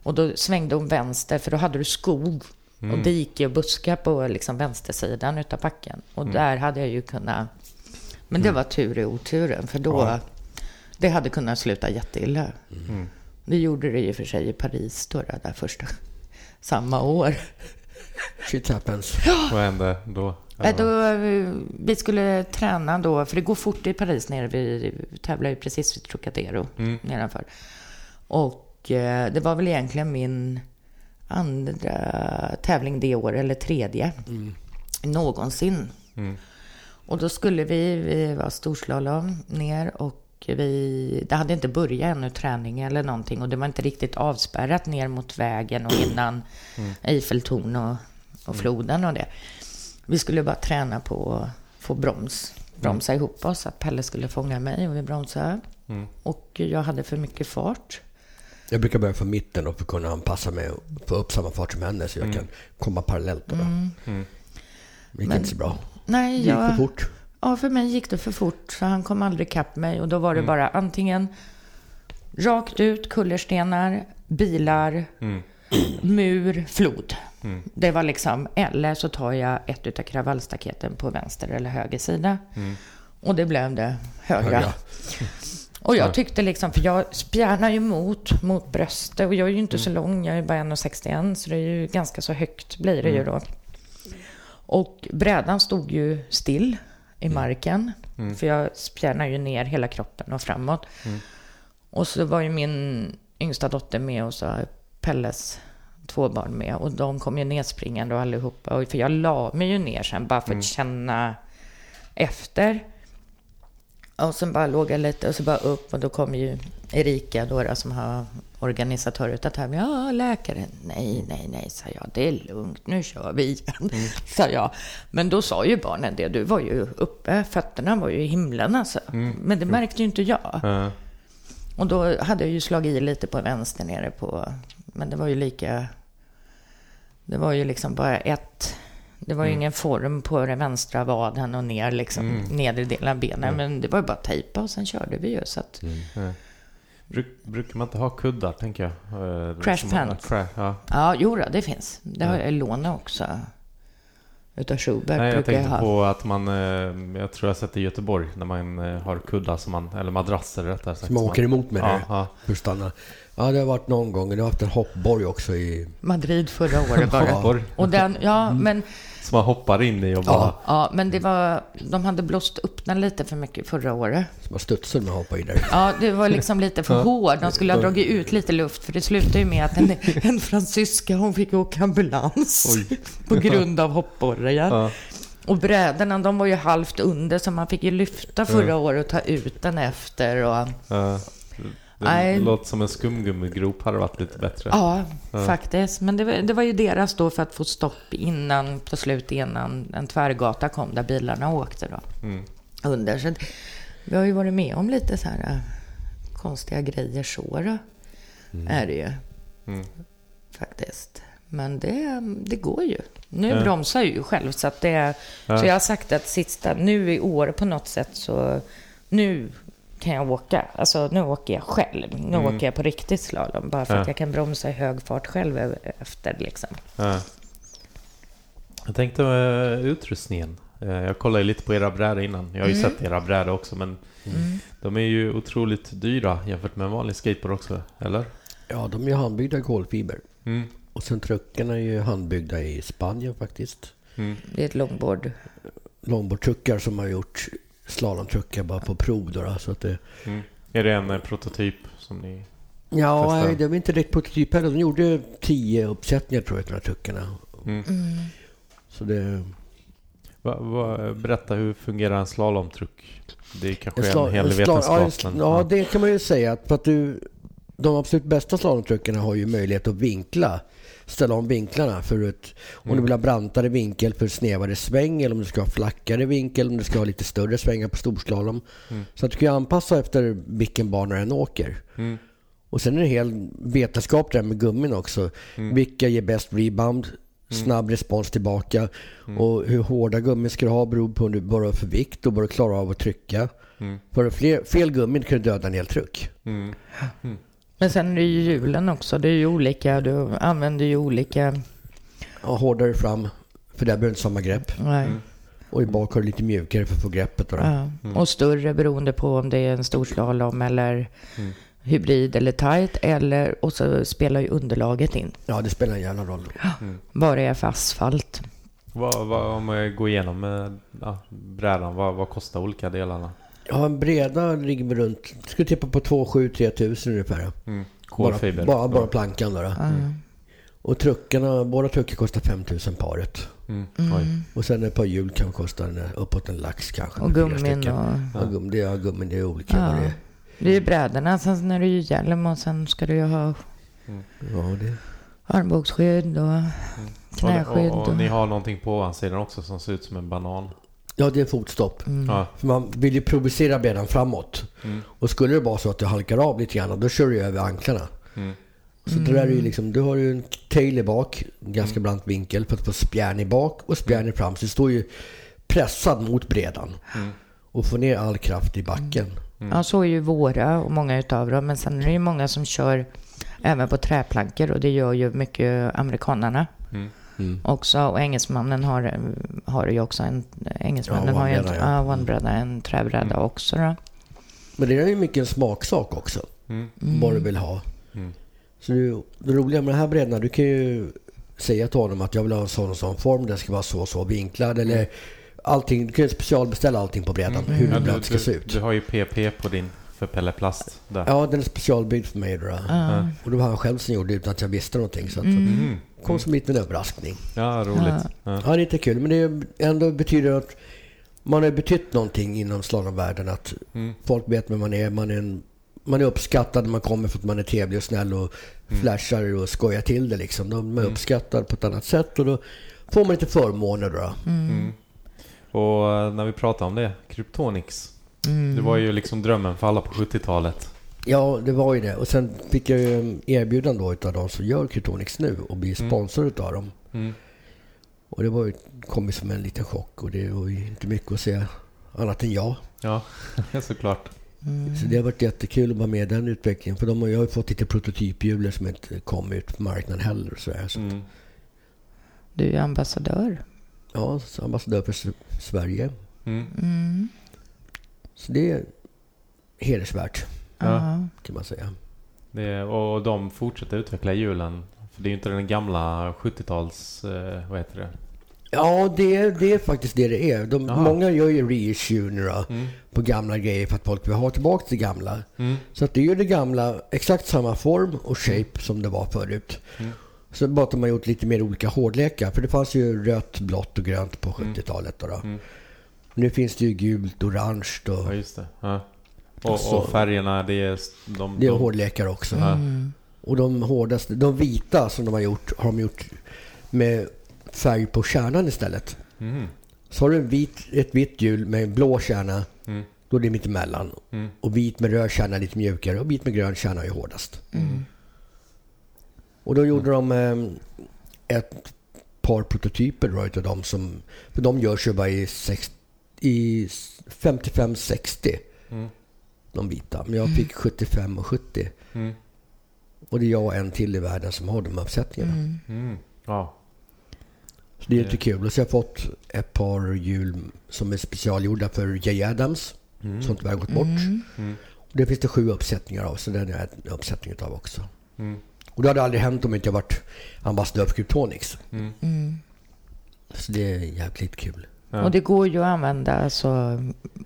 Och då svängde hon vänster, för då hade du skog. Och dike och buskar på liksom vänstersidan utav backen. Och där hade jag ju kunnat... Men det var tur i oturen, för då... Det hade kunnat sluta jätteilla. Det gjorde det och för sig i Paris då, där första, samma år. Shit happens. Vad hände då? Ja. Då, eh, vi skulle träna då, för det går fort i Paris nere. Vi tävlar ju precis vid Trocadero nedanför. Och eh, det var väl egentligen min andra tävling det år, eller tredje, någonsin. Och då skulle vi, vi var storslalom ner och vi, det hade inte börjat ännu träning eller någonting och det var inte riktigt avspärrat ner mot vägen och innan Eiffeltorn och, och floden och det. Vi skulle bara träna på att få broms, bromsa ihop oss, att Pelle skulle fånga mig och vi bromsade. Och jag hade för mycket fart. Jag brukar börja från mitten och för att kunna anpassa mig och få upp samma fart som henne så jag kan komma parallellt. Då. Det gick inte så bra. Nej, Det gick för jag, fort. Ja, för mig gick det för fort, så han kom aldrig ikapp mig. Och då var det bara antingen rakt ut, kullerstenar, bilar, mur, flod. Det var liksom, eller så tar jag ett utav kravallstaketen på vänster eller höger sida. Och det blev det högra. Högra. (laughs) Och jag tyckte liksom, för jag spjärnar ju mot, mot bröstet och jag är ju inte så lång, jag är bara 1,61 så det är ju ganska så högt blir det ju då. Och brädan stod ju still i marken, för jag spjärnar ju ner hela kroppen och framåt. Och så var ju min yngsta dotter med och så Pelles två barn med och de kom ju nedspringande och allihopa. Och för jag la mig ju ner sen bara för att känna efter. Och sen bara låg jag lite och så bara upp och då kom ju Erika då, då som har organisatör utav tävlingen. Ja, läkaren. Nej, nej, nej, sa jag. Det är lugnt, nu kör vi igen, (laughs) sa jag. Men då sa ju barnen det. Du var ju uppe, fötterna var ju i himlen alltså. Men det märkte ju inte jag. Ja. Och då hade jag ju slagit i lite på vänster nere på... Men det var ju lika... Det var ju liksom bara ett... Det var ju ingen form på den vänstra vaden och ner liksom nedre delen av benen. Men det var ju bara tejpa och sen körde vi ju. Så att, Ja. Bruk, brukar man inte ha kuddar, tänker jag? Eh, Crash som- pants. Cra- ja. ja, jo då, det finns. Det har jag lånat också. Utav Schubert Nej, jag brukar jag tänkte ha. på att man, eh, jag tror jag har sett det i Göteborg, när man eh, har kuddar som man, eller madrasser rättare sagt. Som man åker emot med ja, det. ja. Ja, det har varit någon gång. Det har haft en hoppborg också i... Madrid förra året bara. Hoppborg. Och den, ja, men Som man hoppar in i och bara... Ja. Ja, men det var, de hade blåst upp den lite för mycket förra året. Som har studsat med att hoppa i där. Ja, det var liksom lite för hård. De skulle ha dragit ut lite luft, för det slutade ju med att en, (laughs) en fransyska, hon fick åka ambulans Oj. på grund av hoppborren. Ja. Och brädorna, de var ju halvt under, så man fick ju lyfta förra året och ta ut den efter. Och, Ja. Det Nej. låter som en skumgummigrop hade varit lite bättre. ja, faktiskt. Men det var, det var ju deras då för att få stopp innan, på slut innan en tvärgata kom där bilarna åkte då. Mm. under. Så vi har ju varit med om lite så här äh, konstiga grejer så då. är det ju Mm. faktiskt. Men det, det går ju. Nu Ja. bromsar jag ju själv. Så, att det, Ja. så jag har sagt att sista, nu i år på något sätt så, nu kan jag åka. Alltså nu åker jag själv. Nu Mm. åker jag på riktigt slalom. Bara för Ja. att jag kan bromsa i hög fart själv efter liksom. Ja. Jag tänkte med utrustningen. Eh, Jag kollade ju lite på era brädor innan. Jag har ju Mm. sett era brädor också men Mm. de är ju otroligt dyra jämfört med en vanlig skateboard också, eller? Ja, de är ju handbyggda i kolfiber. Mm. Och sen truckarna är ju handbyggda i Spanien faktiskt. Mm. Det är ett longboard. Longboardtruckar som har gjort slalomtruckar bara på prov då. Så att det, Mm. Är det en eh, prototyp som ni... ja, Testa. nej, det var inte direkt prototyp heller. De gjorde tio uppsättningar tror jag, de här truckarna. Mm. Så det... Va, va, berätta, hur fungerar en slalomtruck? Det kanske En är sla- en hel en sla- vetenskap. ja, ja, det kan man ju säga. Att för att du, de absolut bästa slalomtruckarna har ju möjlighet att vinkla. Ställa om vinklarna för ett, om du Mm. vill ha brantare vinkel för snävare sväng eller om du ska ha flackare vinkel, om du ska ha lite större svängar på storslalom. Mm. Så att du kan anpassa efter vilken bana den åker. Mm. Och sen är det hel vetenskap där med gummin också. Mm. Vilka ger bäst rebound? Snabb respons tillbaka. Mm. Och hur hårda gummin ska du ha beror på vad du bara har för vikt och du klarar av att trycka. Mm. För fler, fel gummin kan du döda en hel truck. Mm. Men sen är det ju hjulen också. Det är ju olika. Du använder ju olika... Ja, hårdare fram, för där behöver du inte samma grepp. Nej. Mm. Och i bak har du lite mjukare för att få greppet. Då. Ja. Mm. Och större beroende på om det är en storslalom eller Mm. hybrid eller tight. Eller, och så spelar ju underlaget in. Ja, det spelar en jävla roll. Vad det är för asfalt. Vad, vad, om jag går igenom eh, ja, brädan, vad, vad kostar olika delarna? Ja, en breda ligger runt, ska tippa på 2 7 3 tusen ungefär. Mm. Bara, Kolfiber? bara, bara plankan då. då. Ja. Och truckarna, båda truckar kostar 5 000 paret. Mm. Mm. Och sen ett par hjul kan kosta en, uppåt en lax kanske. Och gummin och... Ja, gum, det är, gummin, det är olika Ja. det är. Det är ju brädorna. Sen är det ju hjälm och sen ska du ju ha Ja, det. armbågsskydd och knäskydd. Och, och, Och, och ni har någonting på ovansidan också som ser ut som en banan? Ja, det är fotstopp. mm. Ja. För man vill ju provocera brädan framåt. Mm. Och skulle det vara så att du halkar av lite grann, då kör du över anklarna. Mm. Så det där är ju liksom, du har ju en tail i bak, en ganska brant vinkel för att få spjärn i bak och spjärn i fram. Så det står ju pressad mot brädan. Mm. Och få ner all kraft i backen. Ja, så är ju våra och många utav dem. Men sen är det ju många som kör även på träplankor och det gör ju mycket amerikanarna Mm. Mm. också. Och engelsmannen har, har ju också en, engelsmännen Ja, har ju en, ja. ja, one-bräda, en träbräda också då. Men det är ju mycket en smaksak också. Mm. Vad du vill ha. Mm. Så det, det roliga med de här brädorna, du kan ju säga till honom att jag vill ha en sån och sån form, den ska vara så och så vinklad eller allting. Du kan ju specialbeställa allting på brädan, hur Ja, det ska se ut. du har ju PP på din för Pelle Plast där. Ja, den är specialbyggd för mig då. Ja. Och det var han själv som gjorde det utan att jag visste någonting. Så att Mm. det kom som lite en överraskning. Ja, roligt. Ja. Ja, det är lite kul. Men det ändå betyder att man har betytt någonting inom slalomvärlden. Att Mm. folk vet vem man är. Man är, en, man är uppskattad när man kommer för att man är trevlig och snäll och flashar och skojar till det liksom. De är uppskattad på ett annat sätt och då får man lite förmåner då. Mm. Och eh, när vi pratar om det, Kryptonix. Mm. Det var ju liksom drömmen för alla på 70-talet. Ja, det var ju det. Och sen fick jag ju erbjudande då utav de som gör Krytonix nu och bli sponsor utav dem. Mm. Och det var ju, kom som en liten chock och det var ju inte mycket att säga annat än ja. Ja, (laughs) såklart. Så det har varit jättekul att vara med i den utvecklingen. För de har, jag har ju fått lite prototyphjul som inte kom ut på marknaden heller. Och så där. Så, Mm. Du är ambassadör. Ja, så ambassadör för Sverige. Mm. Mm. Så det är hedersvärt Ja. Kan man säga. Det, och de fortsätter utveckla hjulen. För det är ju inte den gamla 70-tals... Eh, vad heter det? Ja, det är, det är faktiskt det det är. De, Jaha. många gör ju reissue nu då, Mm. på gamla grejer för att folk vill ha tillbaka det gamla. Mm. Så att det är ju det gamla, exakt samma form och shape som det var förut. Mm. Så bara att de har gjort lite mer olika hårdlekar. För det fanns ju rött, blått och grönt på 70-talet. Då, då. Mm. Nu finns det ju gult, orange och Ja, just det. Ja. Och, Alltså- och färgerna, det är... De, det är de, hårdlekar också. Mm. Och de hårdaste, de vita som de har gjort, har de gjort med färg på kärnan istället. Mm. Så har du en vit, ett vitt hjul med en blå kärna, Mm. då är det mitt emellan. Mm. Och vit med röd kärna är lite mjukare och vit med grön kärna är hårdast. Mm. Och då gjorde de eh, ett par prototyper då, utav dem som... För de görs ju bara i, sex- i 55-60, Mm. de vita. Men jag fick 75 och 70. Mm. Och det är jag och en till i världen som har de uppsättningarna. Mm. Mm. Ja. Så det är lite kul. Och så har jag fått ett par hjul som är specialgjorda för J. Adams, Mm. som tyvärr gått bort. Mm. Mm. Och det finns det sju uppsättningar av, så den är en uppsättning av också. Mm. Och det hade aldrig hänt om inte jag varit ambassadör för Kryptonics. Mm. Mm. Så det är jävligt kul. Ja. Och det går ju att använda alltså,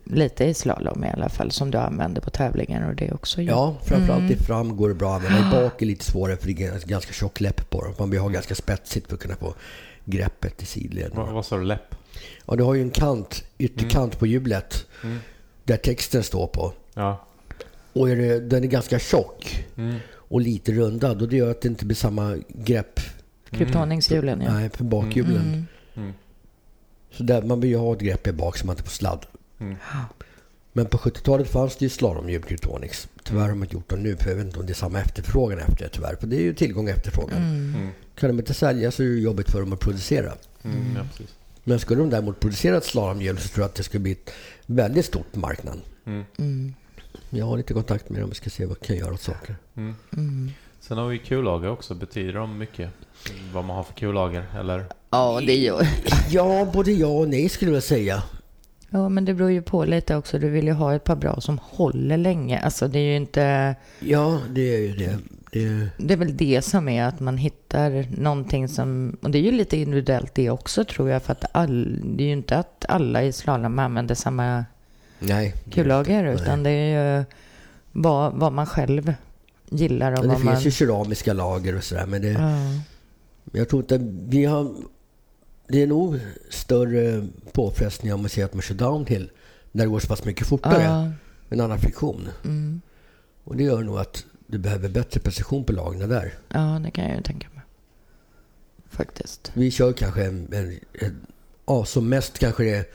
lite i slalom i alla fall, som du använder på tävlingar och det också. ju. Ja, framförallt Mm. i fram går det bra att använda. I bak är lite svårare för det är ganska tjock läpp på dem. Man vill ha ganska spetsigt för att kunna få greppet i sidleden. Vad, vad sa du? Läpp? Ja, du har ju en kant, ytterkant på hjulet Mm. där texten står på. Ja. Och är det, den är ganska tjock Mm. och lite rundad och det gör att det inte blir samma grepp Kryptoningshjulen, ja. nej, för bakhjulen. Så där, man vill ju ha ett grepp i bak så man inte får sladd. Mm. Men på 70-talet fanns det ju slalomhjul Kryptonics. Tyvärr har de inte gjort dem nu för jag vet inte om det är samma efterfrågan efter det tyvärr. För det är ju tillgång och efterfrågan. Mm. Mm. Kan de inte sälja så är det jobbigt för dem att producera. Mm. Ja. Men skulle de däremot producera ett slalomhjul så tror jag att det skulle bli ett väldigt stort på marknaden. Mm. Mm. Jag har lite kontakt med dem och ska se vad jag kan göra åt saker. Sen har vi kullager också. Betyder de mycket? Vad man har för kullager? Eller? Ja, det gör (laughs) Ja, både ja och nej skulle jag säga. Ja, men det beror ju på lite också. Du vill ju ha ett par bra som håller länge. Alltså det är ju inte... Ja, det är ju det. det Det är väl det som är att man hittar någonting som... Och det är ju lite individuellt det också tror jag. För att all, det är ju inte att alla i slalom använder samma nej. kullager. Utan det är ju vad, vad man själv gillar och Men det finns man... ju keramiska lager och sådär. Men det, Ja. jag tror inte vi har... Det är nog större påfrestningar om man ser att man kör downhill. När det går så pass mycket fortare. Ja. En annan friktion. Mm. Och det gör nog att du behöver bättre precision på lagren där. ja, det kan jag ju tänka mig. Faktiskt. Vi kör kanske en... en, en ja, som mest kanske det är...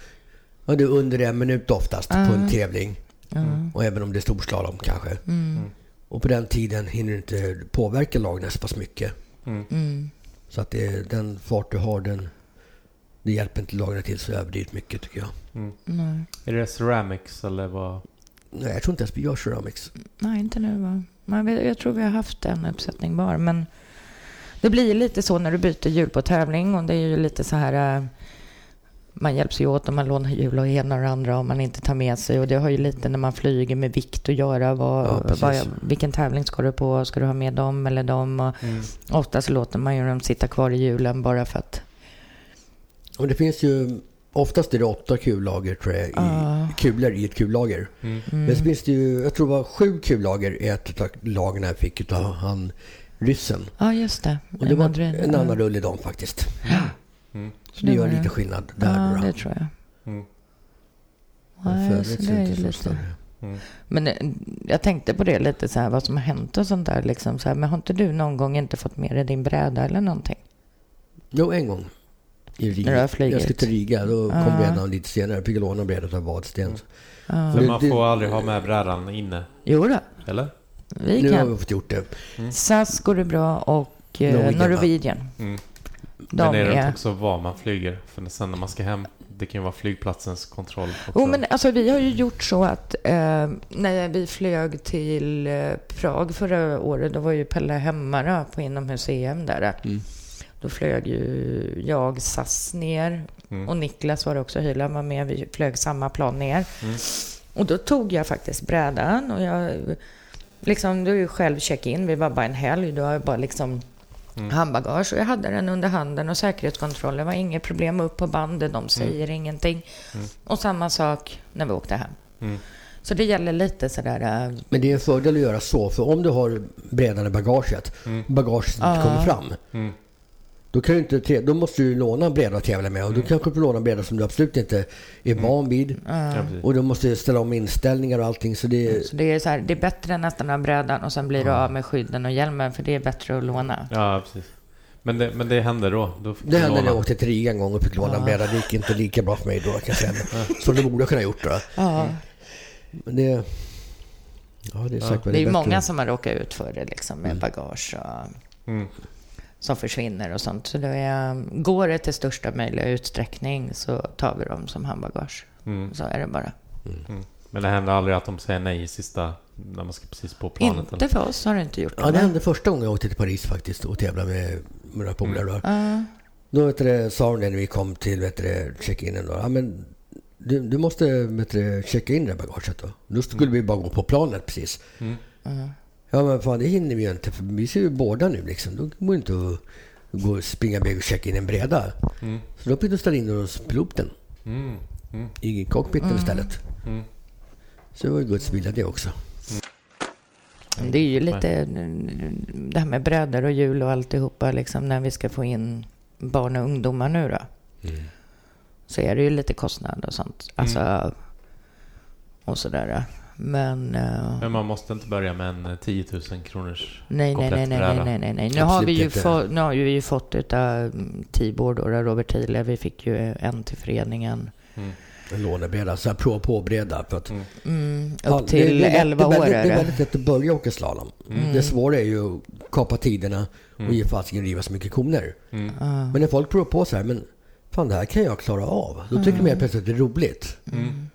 Ja, det är under en minut oftast på en tävling. Ja. Och även om det är storslalom kanske. Mm. Och på den tiden hinner du inte påverka lagren så pass mycket. Mm. Mm. Så att det den fart du har, den, det hjälper inte lagren till så överdrivet mycket tycker jag. Mm. Nej. Är det ceramics eller vad? Nej, jag tror inte ens vi gör ceramics. Nej, inte nu va? Men vi- jag tror vi har haft en uppsättning var. Men det blir lite så när du byter hjul på tävling. Och det är ju lite så här... Man hjälps ju åt om man lånar hjul och ena och det andra om man inte tar med sig. Och det har ju lite när man flyger med vikt att göra. Ja, Vad, precis. vad, vilken tävling ska du på? Ska du ha med dem eller dem? Och Mm. oftast låter man ju dem sitta kvar i hjulen bara för att... Och det finns ju, oftast är det åtta kullager tror jag, i, Ja. kulor i ett kullager. Mm. Men så finns det ju, jag tror det var sju kullager i ett av lagren jag fick utav han ryssen. Ja, just det. Och det var Madrid. en Ja. annan rulle i dem faktiskt. Mm. Så det Det gör lite skillnad där Ja, då. det tror jag. Mm. Nej, så övrigt det är inte ju så lite... Mm. Men eh, jag tänkte på det lite så här, vad som har hänt och sånt där. Liksom så här, men har inte du någon gång inte fått med dig din bräda eller någonting? Jo, en gång. I Riga. När du har flugit? Jag skulle till Riga. Då kom Ja. brädan lite senare. Jag fick låna brädan av Vadsten. Ja. För det- man det- får aldrig ha med brädan inne, Jo då, eller? vi Nu har kan. vi fått gjort det. SAS går det bra och eh, Norwegian? Norwegian. Mm. De Men är det inte är... också var man flyger? För sen när man ska hem, det kan ju vara flygplatsens kontroll också. Jo, men alltså, vi har ju gjort så att eh, när vi flög till eh, Prag förra året, då var ju Pelle hemma då, på inomhus-EM där. Mm. Då flög ju jag SAS ner Mm. och Niklas var också, Hyland var med. Vi flög samma plan ner. Mm. Och då tog jag faktiskt brädan och jag liksom, du är ju själv check-in, vi var bara en helg, då har jag bara liksom Mm. handbagage och jag hade den under handen och säkerhetskontroll. Det var inget problem upp på bandet, de säger ingenting. Mm. Och samma sak när vi åkte hem. Mm. Så det gäller lite sådär... äh, Men det är en fördel att göra så. För om du har brädan i bagaget, Mm. bagaget inte Ja. kommer fram. Mm. Då, kan du inte, te- då måste du låna en bräda att tävla med. Och då kanske du får låna en bräda som du absolut inte är van vid. äh, Ja. Och du måste ställa om inställningar och allting. Så det, så det är, så här, det är bättre än nästan av brädan och sen blir du av med skydden och hjälmen för det är bättre att låna. Ja, precis. Men det, men det hände då? då fick det du hände när jag åkte till Riga en gång och fick låna en bräda. Det gick inte lika bra för mig då kan jag säga. Som det borde ha kunnat gjort då. Ja, Men det... Ja, det är säkert det är ju bättre. många som har råkat ut för det liksom med bagage och... Mm. Som försvinner och sånt. Så det är, går det till största möjliga utsträckning så tar vi dem som handbagage. Mm. Så är det bara. Mm. Men det händer aldrig att de säger nej i sista, när man ska precis på planet? Inte för oss har det inte gjort. Ja, det hände första gången jag åkte till Paris faktiskt och tävlade med, med några polare. då. Ja. Då vet du, det, sa de det när vi kom till vet du, check-inen. Då. Ja, men du, du måste vet du, checka in det bagaget då. Då skulle vi bara gå på planet precis. Mm. Mm. Ja men fan det hinner vi ju inte för vi ser ju båda nu liksom. Då går det inte att gå och springa iväg och checka in en breda. Mm. Så då fick du ställa in hos piloten Mm. Mm. i cockpiten istället. Mm. Så det var ju Guds vilja det också. Det är ju lite mm, det här med brädor och hjul och alltihopa liksom när vi ska få in barn och ungdomar nu då. Så är det ju lite kostnad och sånt. Alltså och sådär. Men eh, Men man måste inte börja med en eh, 10 000 kronors nej, nej, nej, nej, nej, nej, nej, nej. Nu har vi ju få, nu har vi ju fått utav Tibor då, Robert Thiele. Vi fick ju en till föreningen. Mm. En lånebreda, så här prova på-breda. För att, Mm. Mm, upp Ja, det- till det, är lätt- 11 det är år väldigt, är Det är det. väldigt lätt att börja åka slalom. Mm. Det svåra är ju att kapa tiderna och Mm. ge fasiken riva så mycket koner. Mm. Men när folk provar på så här, men fan det här kan jag klara av. Då tycker man helt plötsligt att det är roligt. Mm.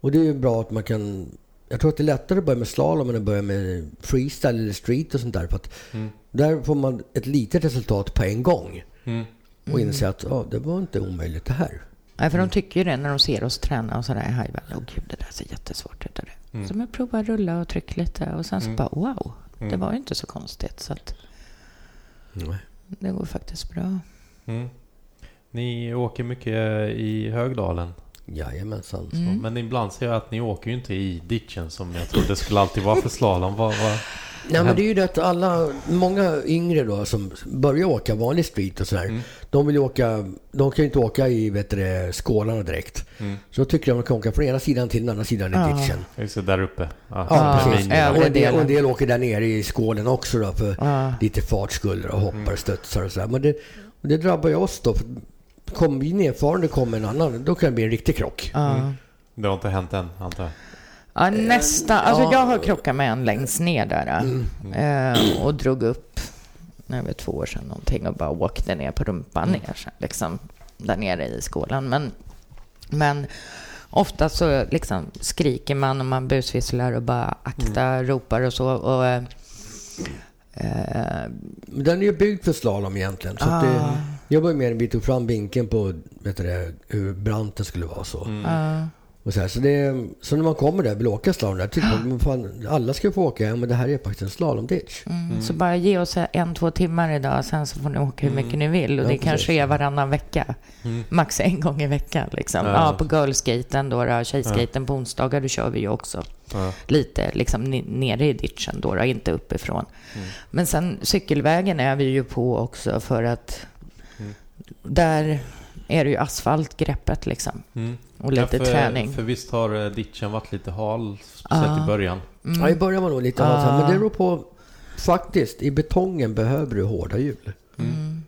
Och det är ju bra att man kan... Jag tror att det är lättare att börja med slalom än att börja med freestyle eller street och sånt där. För att Mm. där får man ett litet resultat på en gång. Mm. Och inse att ja, det var inte omöjligt det här. Nej, för de tycker ju det när de ser oss träna och sådär. Haj, Åh gud, det där ser jättesvårt ut. Det. Mm. Så man provar rulla och tryck lite och sen så Mm. bara wow, det Mm. var ju inte så konstigt. Så att Nej. det går faktiskt bra. Mm. Ni åker mycket i Högdalen. Jajamensan. Så. Mm. Men ibland ser jag att ni åker ju inte i ditchen som jag trodde skulle alltid vara för slalom. Vad, vad? Nej, men det är ju det att alla, många yngre då som börjar åka vanlig street och sådär. Mm. De vill åka, de kan ju inte åka i vet du, skålarna direkt. Mm. Så då tycker att de kan åka från ena sidan till den andra sidan i Ja. ditchen. Just det, där uppe. Ja, Ja, precis. Och en, del, och en del åker där nere i skålen också då för Ja. lite fartskulder och hoppar Mm. och studsar och sådär. Men det, det drabbar ju oss då. Kommer vi nerfarande kommer en annan, då kan det bli en riktig krock. Ja. Mm. Det har inte hänt än, antar jag. Ja, nästa. Alltså ja. jag har krockat med en längst ner där. Mm. eh, Och drog upp, det var två år sedan någonting, och bara åkte ner på rumpan ner sen, liksom, där nere i skålen. Men, men ofta så liksom skriker man och man busvisslar och bara akta, ropar och så. Och, eh, eh, den är ju byggd för slalom egentligen. Så att det, ah, jag var med när vi tog fram vinkeln på vet du, det, hur brant det skulle vara. Så. Mm. ah. Och så, här, så, det, så när man kommer där och vill åka slalom, där tycker man men fan, alla ska få åka. Ja, men det här är faktiskt en slalomditch. Mm, Så bara ge oss en, två timmar idag, sen så får ni åka hur mycket ni vill. Och Ja, det kanske precis. är varannan vecka. Mm. Max en gång i veckan. Liksom. Ja. Ja, på girlskaten då, då tjejskaten på onsdagar, då kör vi ju också Ja. lite liksom, ne- nere i ditchen då, då inte uppifrån. Mm. Men sen cykelvägen är vi ju på också för att Mm. där är det ju asfaltgreppet liksom. Mm. Och lite ja, för, träning. För visst har eh, ditchen varit lite hal, speciellt Ja. i början. Mm. Ja, i början var det nog lite Ah. så här, men det beror på... Faktiskt, i betongen behöver du hårda hjul. Mm.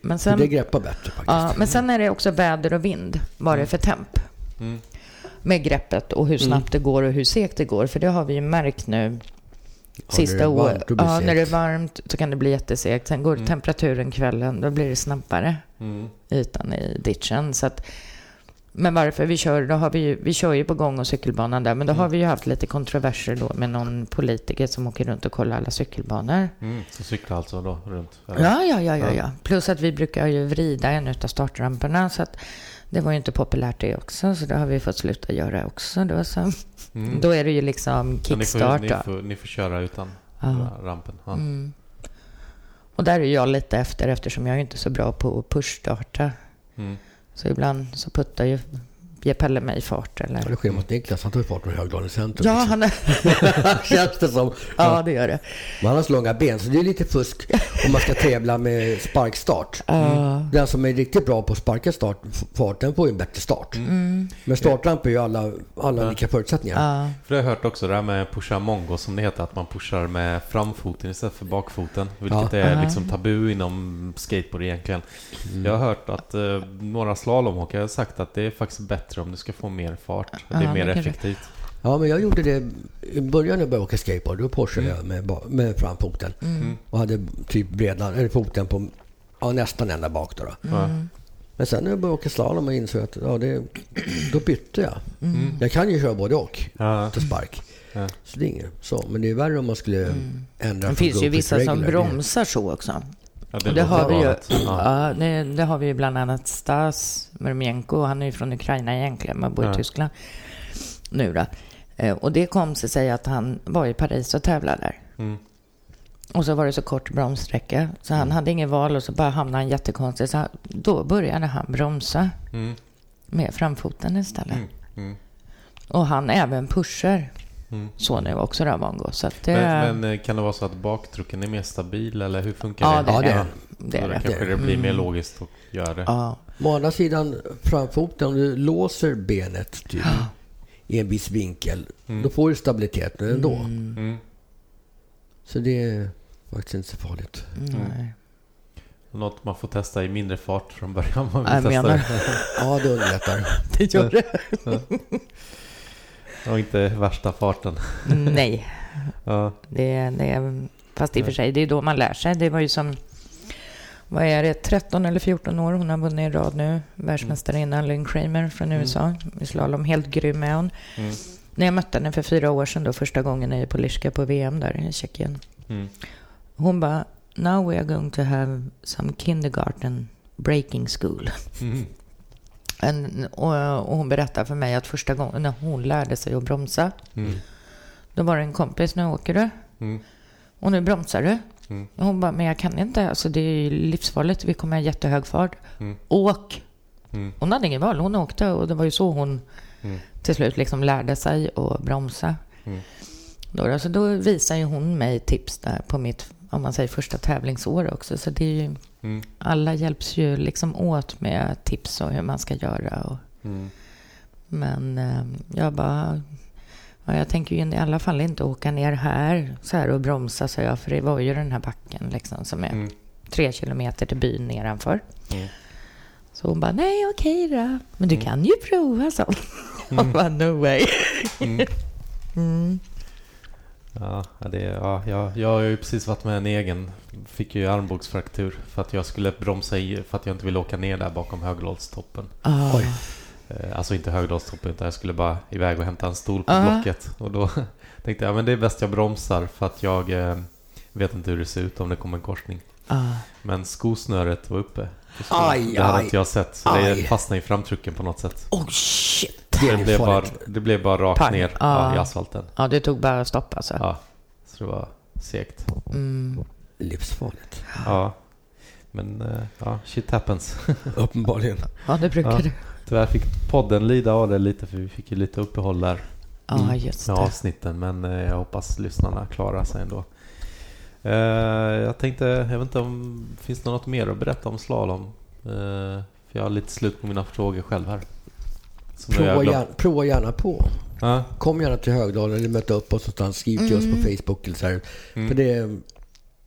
Men, För det sen, greppar bättre faktiskt. ja, men sen är det också väder och vind, vad det är för temp. Mm. Med greppet och hur snabbt det går och hur segt det går. För det har vi ju märkt nu sista året. Ja, när det är varmt så kan det bli jättesegt. Sen går Mm. temperaturen kvällen, då blir det snabbare Mm. ytan i ditchen. Så att, men varför vi kör, då har vi, ju, vi kör ju på gång och cykelbanan där, men då har Mm. vi ju haft lite kontroverser då med någon politiker som åker runt och kollar alla cykelbanor. Mm. Så cykla alltså då runt? eller? Ja, ja, ja, Ja. ja. Plus att vi brukar ju vrida en av startramperna, så att det var ju inte populärt det också, så det har vi fått sluta göra också. Då, så. Mm. då är det ju liksom Så ni, får, kickstart. ni, får, ni får köra utan Ja. ra- rampen? Ja. Mm. Och där är jag lite efter eftersom jag är inte så bra på att pushstarta. Mm. Så ibland så puttar ju ger Pelle mig fart. Ja, Eller? det sker mot Niklas. Han tar ju fart från Högdalen centrum. Ja, liksom. han är... (laughs) Känns det som. ja, det gör det. Men han har så långa ben, så det är lite fusk om man ska tävla med sparkstart. Ja. Den som är riktigt bra på att sparka start, fart, den får ju en bättre start. Mm. Men startramp är ju alla, alla lika förutsättningar. Ja. För jag har hört också det här med pusha mongo som det heter, att man pushar med framfoten istället för bakfoten. Vilket Ja. är liksom tabu inom skateboard egentligen. Jag har hört att eh, några slalomåkare har sagt att det är faktiskt bättre om du ska få mer fart. Det Ja, är mer det kanske- effektivt. Ja, men jag gjorde det i början när jag började åka skateboard. Då Porsche jag med, med framfoten. Och hade typ bredan, eller foten på ja, nästan ända bak. Då, då. Ja. Men sen när jag började åka slalom och insåg att ja, det, då bytte jag. Mm. Jag kan ju köra både och Ja. till spark. Ja. Så det är inget så. Men det är värre om man skulle ändra Det från finns ju vissa till som bromsar så också. Ja, det låter har vi ju. Ja. Ja, det, det har vi ju bland annat Stas Murmenko. Han är ju från Ukraina egentligen, men bor i Ja. Tyskland nu då. Eh, Och det kom sig sig att han var i Paris och tävlade där. Mm. Och så var det så kort bromssträcka, så Mm. han hade ingen val och så bara hamnade han jättekonstigt. Så han- då började han bromsa Mm. med framfoten istället. Mm. Mm. Och han även pushar Mm. så nu också då, Mongo. Så att det, Men, men eh, kan det vara så att baktrucken är mer stabil eller hur funkar ja, det? Ja, det är är det. är det. kanske det blir mer logiskt att göra det. Ja. Å andra sidan, framfoten, om du låser benet typ, i en viss vinkel, Mm. då får du stabiliteten ändå. Mm. Så det är faktiskt inte så farligt. Nej. Något man får testa i mindre fart från början. om Man vill Jag testa menar- det. Ja, det underlättar. (laughs) Det gör det. Och inte värsta farten. Nej, (laughs) Ja. det, det, fast i och för sig, det är då man lär sig. Det var ju som, vad är det, 13 eller 14 år hon har vunnit i rad nu. Världsmästarinnan Lynn Kramer från USA i slalom. Helt grym är hon. Mm. När jag mötte henne för fyra år sedan, då första gången i Poliska på VM där i Tjeckien. Mm. Hon bara, now we are going to have some kindergarten breaking school. Mm. En, och, och hon berättade för mig att första gången när hon lärde sig att bromsa, Mm. då var det en kompis, nu åker du. Mm. Och nu bromsar du. Mm. Och hon bara, men jag kan inte. Alltså det är livsfarligt. Vi kommer ha jättehög fart. Mm. Åk! Mm. Hon hade ingen val. Hon åkte och det var ju så hon Mm. till slut liksom lärde sig att bromsa. Då, då, så då visar ju hon mig tips där på mitt, om man säger första tävlingsår också. Så det är ju, Mm. alla hjälps ju liksom åt med tips och hur man ska göra. Och, Mm. men eh, jag bara, ja, jag tänker ju i alla fall inte åka ner här så här och bromsa, så jag, för det var ju den här backen liksom som är Mm. tre kilometer till byn nedanför. Mm. Så hon bara, nej okej då. Men du kan ju prova så. (laughs) Jag bara, no way. (laughs) Ja, det, ja, jag, jag har ju precis varit med en egen. Fick ju armbågsfraktur för att jag skulle bromsa i, för att jag inte ville åka ner där bakom Högdalstoppen. Ah. Oj. Eh, Alltså inte Högdalstoppen utan jag skulle bara iväg och hämta en stol på Ja. blocket. Och då (laughs) tänkte jag, men det är bäst jag bromsar för att jag eh, vet inte hur det ser ut om det kommer en korsning. Ah. Men skosnöret var uppe. Aj, det hade aj. inte jag sett, så Aj. det fastnade i framtrucken på något sätt. Oh shit. Det blev, bara, det blev bara rakt Pang. ner Ja. i asfalten. Ja, det tog bara stopp alltså. Ja, så det var segt. Mm. Livsfarligt. Ja, men eh, ja, shit happens. (laughs) Uppenbarligen. Ja, det brukar Ja. det. Tyvärr fick podden lida av det lite för vi fick ju lite uppehåll där Ja, Mm. just med det. avsnitten. Men eh, jag hoppas lyssnarna klarar sig ändå. Eh, jag tänkte, jag vet inte om finns det något mer att berätta om slalom? Eh, för jag har lite slut på mina frågor själv här. Så nu är jag Prova, gärna, prova gärna på. Ja, Kom gärna till Högdalen eller möta upp oss någonstans. Skriv till oss på Facebook eller så här. Mm. För det är,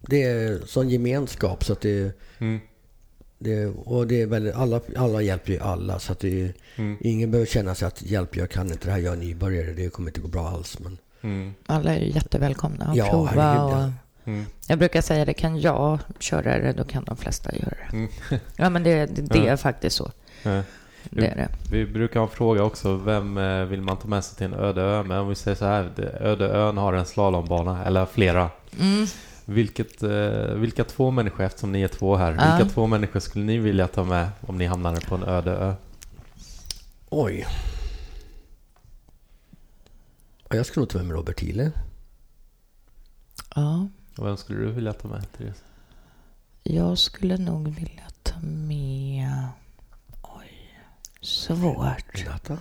det är sån gemenskap så att det, mm, det och det är väldigt, alla, alla hjälper ju alla så att det mm, ingen behöver känna sig att hjälp, jag kan inte det här, jag är nybörjare, det kommer inte gå bra alls. Men mm, Alla är jättevälkomna att Ja, prova. Och ja. mm, jag brukar säga det, kan jag köra det, då kan de flesta göra det. mm. (laughs) Ja, men det, det, det Ja. är faktiskt så. Eh, Det är det. Vi brukar ha en fråga också. Vem eh, vill man ta med sig till en öde ö? Men om vi säger så här. Öde ön har en slalombana, eller flera. Mm. Vilket, eh, vilka två människor, eftersom ni är två här, Ja. vilka två människor skulle ni vilja ta med om ni hamnade på en öde ö? oj. Ja, jag skulle nog ta med mig Robert Thiele. Ja, Och vem skulle du vilja ta med, Therese? jag skulle nog vilja ta med... Svårt. Renata.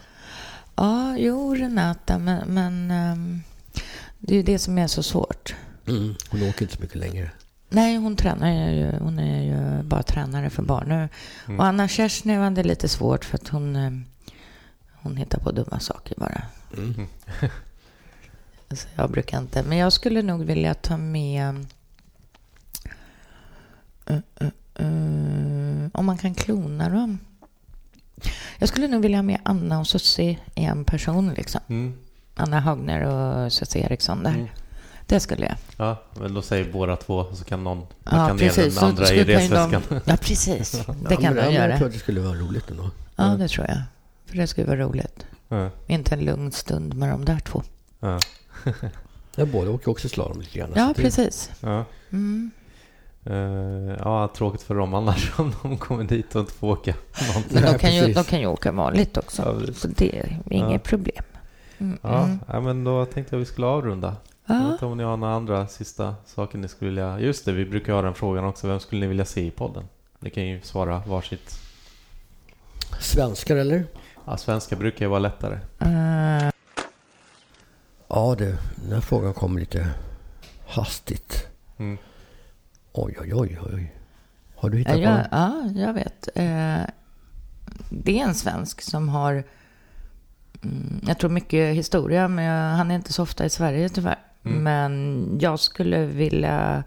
Ja, jo, Renata, men, men ehm, det är ju det som är så svårt. Mm. Hon åker inte så mycket längre. Nej, hon tränar ju, hon är ju bara tränare för barn nu. Mm. Och Anna Kerstin var det lite svårt för att hon, ehm, hon hittar på dumma saker bara. Mm. (laughs) Så jag brukar inte, men jag skulle nog vilja ta med... Uh, uh, uh, om man kan klona dem. Jag skulle nog vilja ha med Anna och Susie i en person. Liksom. Mm. Anna Hagner och Susie Eriksson där. Mm. Det skulle jag. Ja, men då säger båda två så kan någon Ja, packa ner precis. den Så andra i resväskan. de- Ja, precis. (laughs) Det Ja, kan men, de ja, men Jag göra. tror att det skulle vara roligt ändå. Ja, det tror jag. För det skulle vara roligt. Ja, Inte en lugn stund med de där två. ja, Ja, båda åker också slalom lite grann. Ja, precis. ja. Mm. Eh, ja, tråkigt för dem annars om de kommer dit och inte får åka någonting. Men de kan, ju, de kan ju åka vanligt också. Ja. Så det är inget Ja. problem. Mm. Ja, mm. ja, men då tänkte jag vi skulle avrunda. Jag vet Ja. inte om ni har några andra sista saker ni skulle vilja... Just det, vi brukar ha den frågan också. Vem skulle ni vilja se i podden? Ni kan ju svara varsitt. Svenskar eller? Ja, svenska brukar ju vara lättare. Eh, Ja, det, den här frågan kom lite hastigt. Mm. Oj, oj, oj, oj. Har du hittat jag, någon? ja, jag vet. Eh, det är en svensk som har, mm, jag tror mycket historia, men han är inte så ofta i Sverige tyvärr. Mm. Men jag skulle vilja,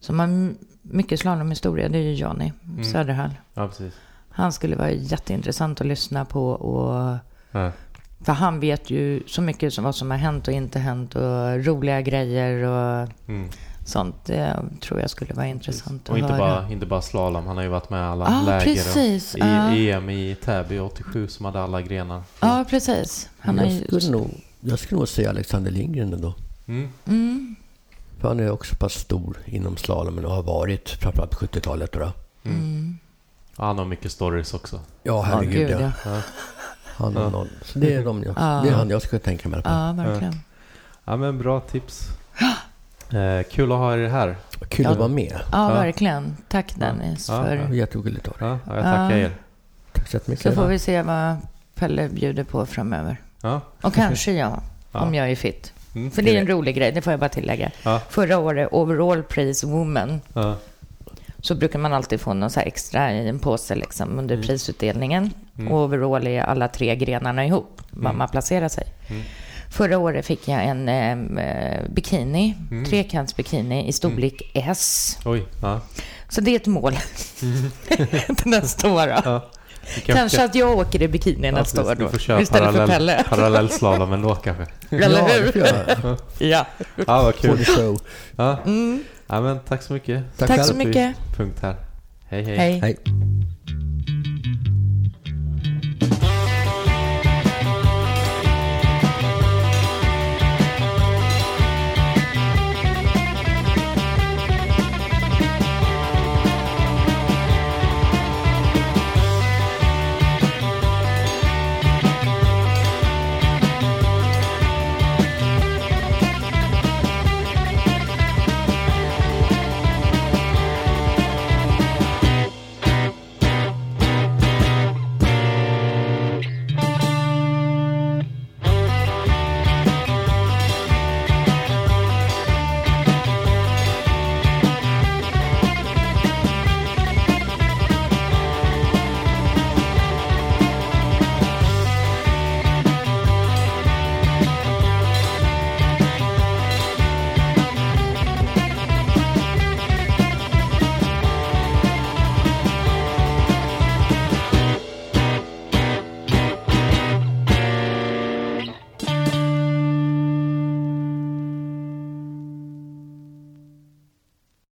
som har mycket slalomhistoria, det är ju Johnny Mm. Söderhall. Ja, precis. Han skulle vara jätteintressant att lyssna på och Ja. för han vet ju så mycket som vad som har hänt och inte hänt och roliga grejer och Mm. Sånt. Det tror jag skulle vara intressant Och att inte höra. bara, inte bara slalom, han har ju varit med i alla Ja, läger. precis. Och Ja. I EM i Täby 87 som hade alla grenar. Ja, precis. Han jag, skulle nog, jag skulle nog säga Alexander Lindgren ändå. Mm. Mm, För han är också pass stor inom slalomen och har varit framförallt på 70-talet. Då. mm. Ja, Han har mycket stories också. Ja, Ja, herregud gud, ja. ja. Ja. Han har någon, så det är, de jag, Ja. det är han jag skulle tänka mig. på. Ja, verkligen. Ja, men bra tips. Eh, kul att ha er här. Kul Ja. att vara med. Ja, Ja. verkligen. Tack Dennis Ja, för... Var jätteroligt av dig. Ja, ja, jag tackar Ja. er. Tack så. Så får vi se vad Pelle bjuder på framöver. Ja. Och kanske jag, Ja. om jag är fit. Mm. För det är en rolig grej, det får jag bara tillägga. Ja. Förra året, overall praise woman, Ja. så brukar man alltid få något så här extra i en påse liksom, under Mm. prisutdelningen. Mm. Och overall är alla tre grenarna ihop, var Mm. man placerar sig. Mm. Förra året fick jag en eh, bikini, Mm. trekantsbikini i storlek S. Oj. Ja. Så det är ett mål (laughs) till nästa år. Ja. Vi kan- Kanske att jag åker i bikini Ja, nästa år då, istället för parallell, Pelle. parallellslalom ändå kanske. (laughs) Eller ja, hur? jag. (laughs) Ja. Ja, vad kul. show. Ja. Mm. ja, men tack så mycket. Tack Tack så mycket. Punkt här. Hej, hej. Hej. Hej.